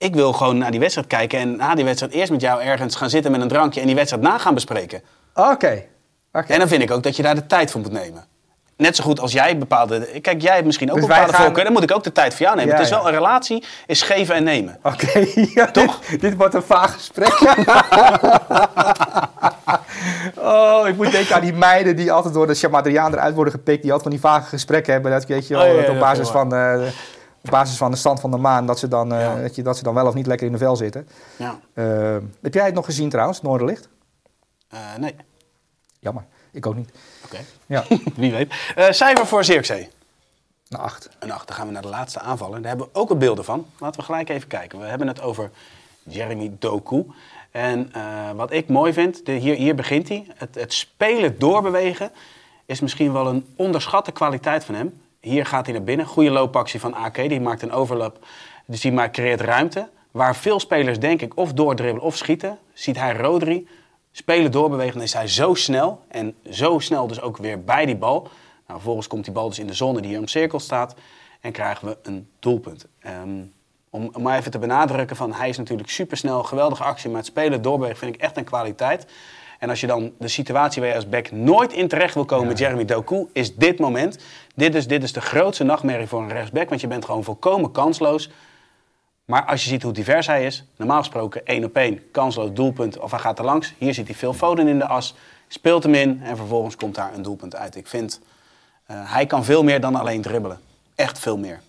Ik wil gewoon naar die wedstrijd kijken en na die wedstrijd eerst met jou ergens gaan zitten met een drankje en die wedstrijd na gaan bespreken. Oké. En dan vind ik ook dat je daar de tijd voor moet nemen. Net zo goed als jij bepaalde... Kijk, jij hebt misschien ook Dus bepaalde gaan- voorkeur. Dan moet ik ook de tijd voor jou nemen. Ja, het is ja. wel een relatie, is geven en nemen. Oké, ja, Toch? Dit, dit wordt een vaag gesprek. oh, ik moet denken aan die meiden die altijd door de Chamadriaan eruit worden gepikt. Die altijd van die vage gesprekken hebben. Dat weet je wel, Oh, op, basis van, eh, op basis van de stand van de maan, dat ze, dan, eh, Ja. dat, je, dat ze dan wel of niet lekker in de vel zitten. Ja. Eh, heb jij het nog gezien trouwens, Noorderlicht? Eh, nee. Jammer, ik ook niet. Oké. Ja, Wie weet. Cijfer voor Zirkzee. een acht. Een acht. Dan gaan we naar de laatste aanvaller. Daar hebben we ook een beelden van. Laten we gelijk even kijken. We hebben het over Jeremy Doku. En wat ik mooi vind, de, hier, hier begint hij. Het, het spelen doorbewegen is misschien wel een onderschatte kwaliteit van hem. Hier gaat hij naar binnen. Goede loopactie van AK. Die maakt een overlap. Dus die maakt, creëert ruimte. Waar veel spelers denk ik of doordribbelen of schieten. Ziet hij Rodri. Spelen doorbewegen. Dan is hij zo snel. En zo snel dus ook weer bij die bal. Nou, vervolgens komt die bal dus in de zone die hier omcirkeld staat. En krijgen we een doelpunt. Ehm, om, om maar even te benadrukken van hij is natuurlijk supersnel, geweldige actie. Maar het spelen doorbewegen vind ik echt een kwaliteit. En als je dan de situatie waar je als back nooit in terecht wil komen met Jeremy Doku, is dit moment. Dit is, dit is de grootste nachtmerrie voor een rechtsback, want je bent gewoon volkomen kansloos. Maar als je ziet hoe divers hij is, normaal gesproken één op één, kansloos doelpunt of hij gaat er langs. Hier ziet hij veel Foden in de as, speelt hem in en vervolgens komt daar een doelpunt uit. Ik vind, eh, hij kan veel meer dan alleen dribbelen. Echt veel meer.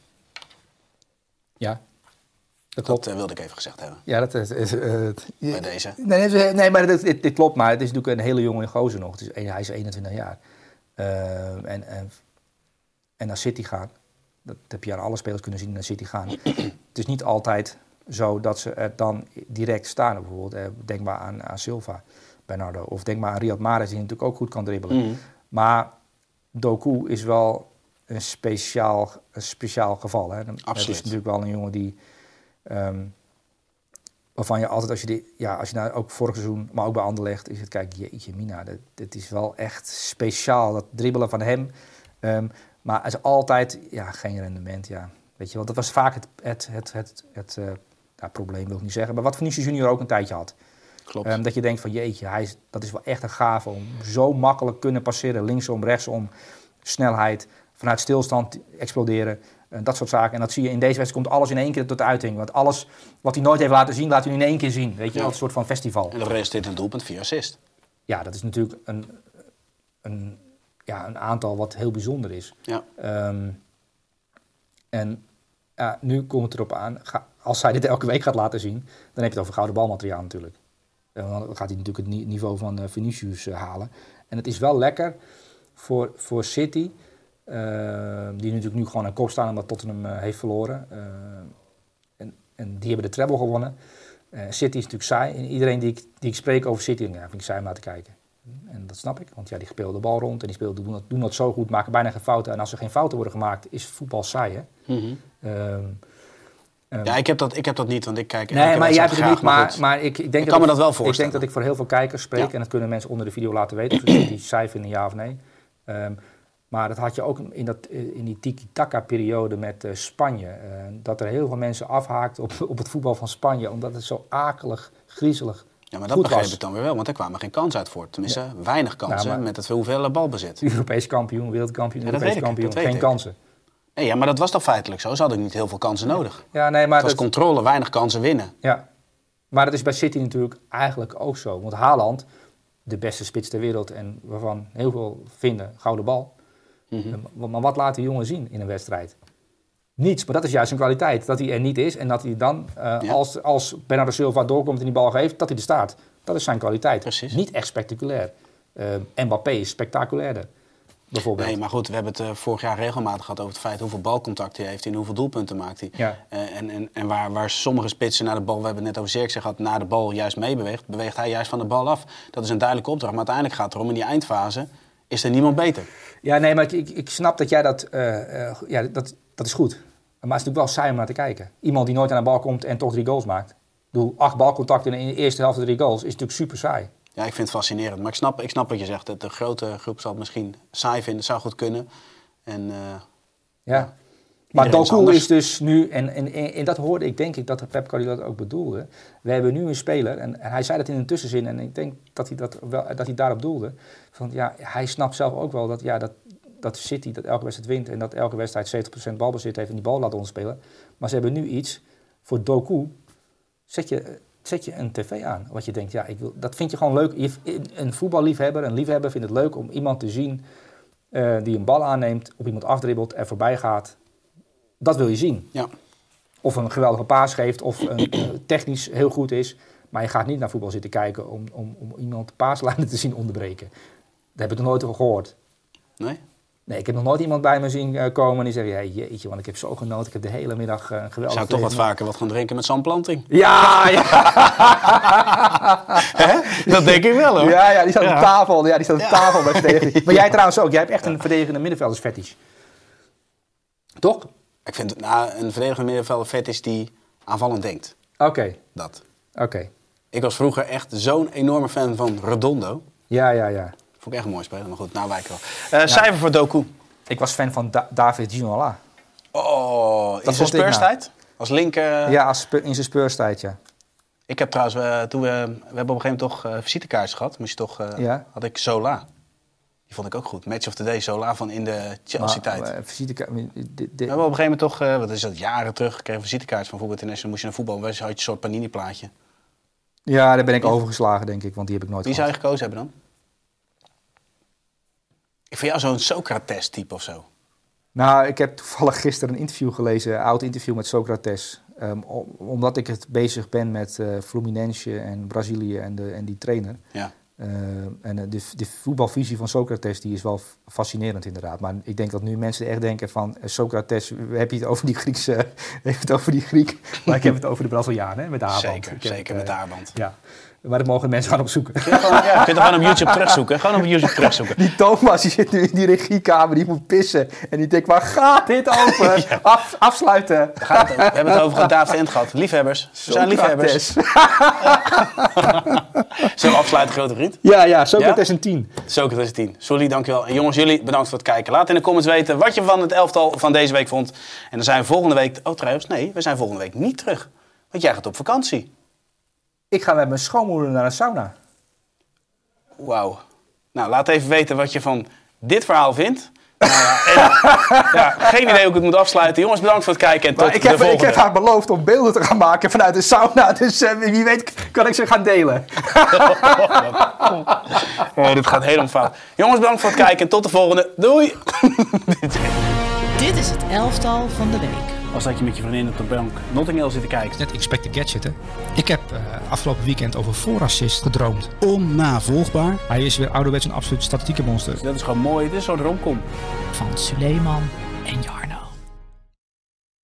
Ja, dat klopt. Dat eh, wilde ik even gezegd hebben. Ja, dat is... is, eh, Bij deze. Nee, nee, maar dit, dit, dit klopt. Maar het is natuurlijk een hele jonge gozer nog. Het is, hij is 21 jaar. En, en, en naar City gaan. Dat heb je aan alle spelers kunnen zien naar City gaan. het is niet altijd zo dat ze er dan direct staan. Bijvoorbeeld, eh, denk maar aan, aan Silva, Bernardo. Of denk maar aan Riyad Mahrez, die natuurlijk ook goed kan dribbelen. Mhm. Maar Doku is wel een speciaal, een speciaal geval. Hè. Dat Absoluut. is natuurlijk wel een jongen die... ehm, waarvan je altijd, als je, die, ja, als je naar ook vorig seizoen, maar ook bij Anderlecht, is het, kijk, jeetje mina, dit, dit is wel echt speciaal, dat dribbelen van hem. Ehm, maar het is altijd, ja, geen rendement, ja. Weet je wel, dat was vaak het, het, het, het, het eh, ja, probleem, wil ik niet zeggen, maar wat Vinicius Junior ook een tijdje had. Klopt. Ehm, dat je denkt van, jeetje, hij is, dat is wel echt een gave om zo makkelijk kunnen passeren, linksom, rechtsom, snelheid, vanuit stilstand exploderen. eh, dat soort zaken. En dat zie je in deze wedstrijd komt alles in één keer tot uiting. Want alles wat hij nooit heeft laten zien, laat hij nu in één keer zien. Weet je, Ja. een soort van festival. En dat resulteert in een doelpunt via assist. Ja, dat is natuurlijk een, een, ja, een aantal wat heel bijzonder is. Ja. Ehm, en ja, nu komt het erop aan, ga- als hij dit elke week gaat laten zien, dan heb je het over gouden balmateriaal natuurlijk. En dan gaat hij natuurlijk het ni- niveau van eh, Vinicius eh, halen. En het is wel lekker voor, voor City, eh, die natuurlijk nu gewoon aan kop staan omdat Tottenham eh, heeft verloren. Eh, en, en die hebben de treble gewonnen. Eh, City is natuurlijk saai. En iedereen die ik, die ik spreek over City, ja, vind ik saai om naar te kijken. En dat snap ik, want ja, die spelen de bal rond en die spelen, doen, dat, doen dat zo goed, maken bijna geen fouten. En als er geen fouten worden gemaakt, is voetbal saai, hè? Mhm. Ehm, ehm, Ja, ik heb, dat, ik heb dat niet, want ik kijk nee, maar jij hebt het niet, maar, maar ik, ik denk Ik kan me dat wel Ik denk voorstellen. dat ik voor heel veel kijkers spreek Ja. en dat kunnen mensen onder de video laten weten of ze die saai vinden, ja of nee. Ehm, maar dat had je ook in, dat, in die tiki-taka-periode met eh, Spanje. dat er heel veel mensen afhaakten op, op het voetbal van Spanje, omdat het zo akelig, griezelig Ja, maar dat begreep was. ik dan weer wel, want er kwamen geen kansen uit voort. Tenminste, weinig kansen Nou, met het hoeveel balbezit. Europees kampioen, wereldkampioen, Ja, Europees kampioen, geen ik. kansen. Nee, ja, maar dat was toch feitelijk zo? Ze hadden niet heel veel kansen nodig. Ja, nee, maar Het was dat, controle, weinig kansen winnen. Ja, maar dat is bij City natuurlijk eigenlijk ook zo. Want Haaland, de beste spits ter wereld en waarvan heel veel vinden gouden bal. Mhm. Maar wat laat die jongen zien in een wedstrijd? Niets, maar dat is juist een kwaliteit. Dat hij er niet is en dat hij dan, eh, Ja. als, als Bernardo Silva doorkomt en die bal geeft, dat hij er staat. Dat is zijn kwaliteit. Precies. Niet echt spectaculair. Eh, Mbappé is spectaculairder, bijvoorbeeld. Nee, maar goed, we hebben het eh, vorig jaar regelmatig gehad over het feit hoeveel balcontacten hij heeft en hoeveel doelpunten maakt hij. Ja. En en, en waar, waar sommige spitsen naar de bal, we hebben het net over Zirkzee gehad, naar de bal juist meebeweegt, beweegt hij juist van de bal af. Dat is een duidelijke opdracht. Maar uiteindelijk gaat het erom, in die eindfase is er niemand beter. Ja, nee, maar ik, ik snap dat jij dat... ja, dat, dat is goed. Maar het is natuurlijk wel saai om naar te kijken. Iemand die nooit aan de bal komt en toch drie goals maakt. Bedoel, acht balcontacten in de eerste helft drie goals is natuurlijk super saai. Ja, ik vind het fascinerend. Maar ik snap, ik snap wat je zegt. Dat de grote groep zal het misschien saai vinden. zou goed kunnen. En eh, Ja. Maar is Doku is dus nu, en, en, en, en dat hoorde ik denk ik dat Pep Guardiola dat ook bedoelde. We hebben nu een speler, en, en hij zei dat in een tussenzin, en ik denk dat hij, dat wel, dat hij daarop doelde. Van, ja, hij snapt zelf ook wel dat, ja, dat, dat City dat elke wedstrijd wint en dat elke wedstrijd 70% balbezit heeft en die bal laat ontspelen. Maar ze hebben nu iets, voor Doku zet je, zet je een tv aan. Wat je denkt, ja, ik wil, dat vind je gewoon leuk. Je, een voetballiefhebber, een liefhebber vindt het leuk om iemand te zien eh, die een bal aanneemt, op iemand afdribbelt, er voorbij gaat. Dat wil je zien. ja. Of een geweldige paas geeft, of een, eh, technisch heel goed is. Maar je gaat niet naar voetbal zitten kijken om, om, om iemand de paaslijnen te zien onderbreken. Daar heb ik nog nooit over gehoord. Nee? Nee, ik heb nog nooit iemand bij me zien eh, komen en die zegt, hey, jeetje, want ik heb zo genoten. Ik heb de hele middag eh, Ik geweldig... zou toch wat leven." vaker wat gaan drinken met Sam Planting. Ja, ja, Dat denk ik wel hoor. ja, ja, die staat Ja. op tafel. Ja, die staat op tafel bij verdediging. Maar jij trouwens ook. Jij hebt echt een verdedigende middenveldersfetish. Toch? Ik vind nou, een verdedigende middenvelder vet is die aanvallend denkt. Oké, Dat. oké. Ik was vroeger echt zo'n enorme fan van Redondo. Ja, ja, ja. Vond ik echt een mooi speler, maar goed, nou wijk wel. Eh, Cijfer voor Doku. Ik was fan van Da- David Ginola. Oh, in zijn nou. speurstijd? Als linker. Ja, als spe- in zijn speurstijd, ja. Ik heb trouwens, eh, toen we, we hebben op een gegeven moment toch eh visitekaartjes gehad. Moest je toch, eh, Ja. had ik Sola. Die vond ik ook goed. Match of the Day, Sola van in de Chelsea-tijd. Eh, We hebben op een gegeven moment toch, eh, wat is dat, jaren terug, kregen visitekaartjes van Voetbal International. Moest je naar voetbal, had je een soort panini-plaatje. Ja, daar ben ik overgeslagen, denk ik, want die heb ik nooit Wie zou je gehad. gekozen hebben dan? Ik vind jou zo'n Socrates-type of zo. Nou, ik heb toevallig gisteren een interview gelezen, een oud interview met Socrates. Ehm, om- omdat ik het bezig ben met eh Fluminense en Brazilië en, de, en die trainer. Ja. Eh, en eh, de, de voetbalvisie van Socrates die is wel fascinerend inderdaad. Maar ik denk dat nu mensen echt denken van eh, Socrates, heb je het over die Griekse, heb je het over die Griek, maar ik heb het over de Braziliaan hè, met de haarband. Zeker, zeker het, met de haarband. Ja, maar dat mogen mensen gaan opzoeken. Kun je, gewoon, ja, kun je het gewoon op YouTube terugzoeken? Gewoon op YouTube terugzoeken. Die Thomas die zit nu in die regiekamer, die moet pissen. En die denkt, waar gaat dit over? Af, afsluiten. Gaat het- we hebben het over David Ent gehad. Liefhebbers. We zijn liefhebbers. Zullen we afsluiten, grote vriend? Ja, ja, Socrates Ja? een 10. Socrates 10. Sorry, dankjewel. En jongens, jullie bedankt voor het kijken. Laat in de comments weten wat je van het elftal van deze week vond. En dan zijn we volgende week... Oh, trouwens, nee, we zijn volgende week niet terug. Want jij gaat op vakantie. Ik ga met mijn schoonmoeder naar een sauna. Wauw. Nou, laat even weten wat je van dit verhaal vindt. Nou ja, en, ja, geen idee hoe ik het moet afsluiten. Jongens, bedankt voor het kijken en tot Maar ik, de heb, ik volgende. heb haar beloofd om beelden te gaan maken vanuit de sauna. Dus eh, wie weet kan ik ze gaan delen. Oh, dit gaat helemaal fout. Jongens, bedankt voor het kijken en tot de volgende. Doei! Dit is het elftal van de week. Als dat je met je vriendin op de bank Notting Hill zit te kijken. Net Inspector Gadget, hè. Ik heb eh, afgelopen weekend over voorassist gedroomd. Onnavolgbaar. Hij is weer ouderwets een absoluut statistieke monster. Dat is gewoon mooi. Dit is zo'n romcom. Van Suleiman en Jarno.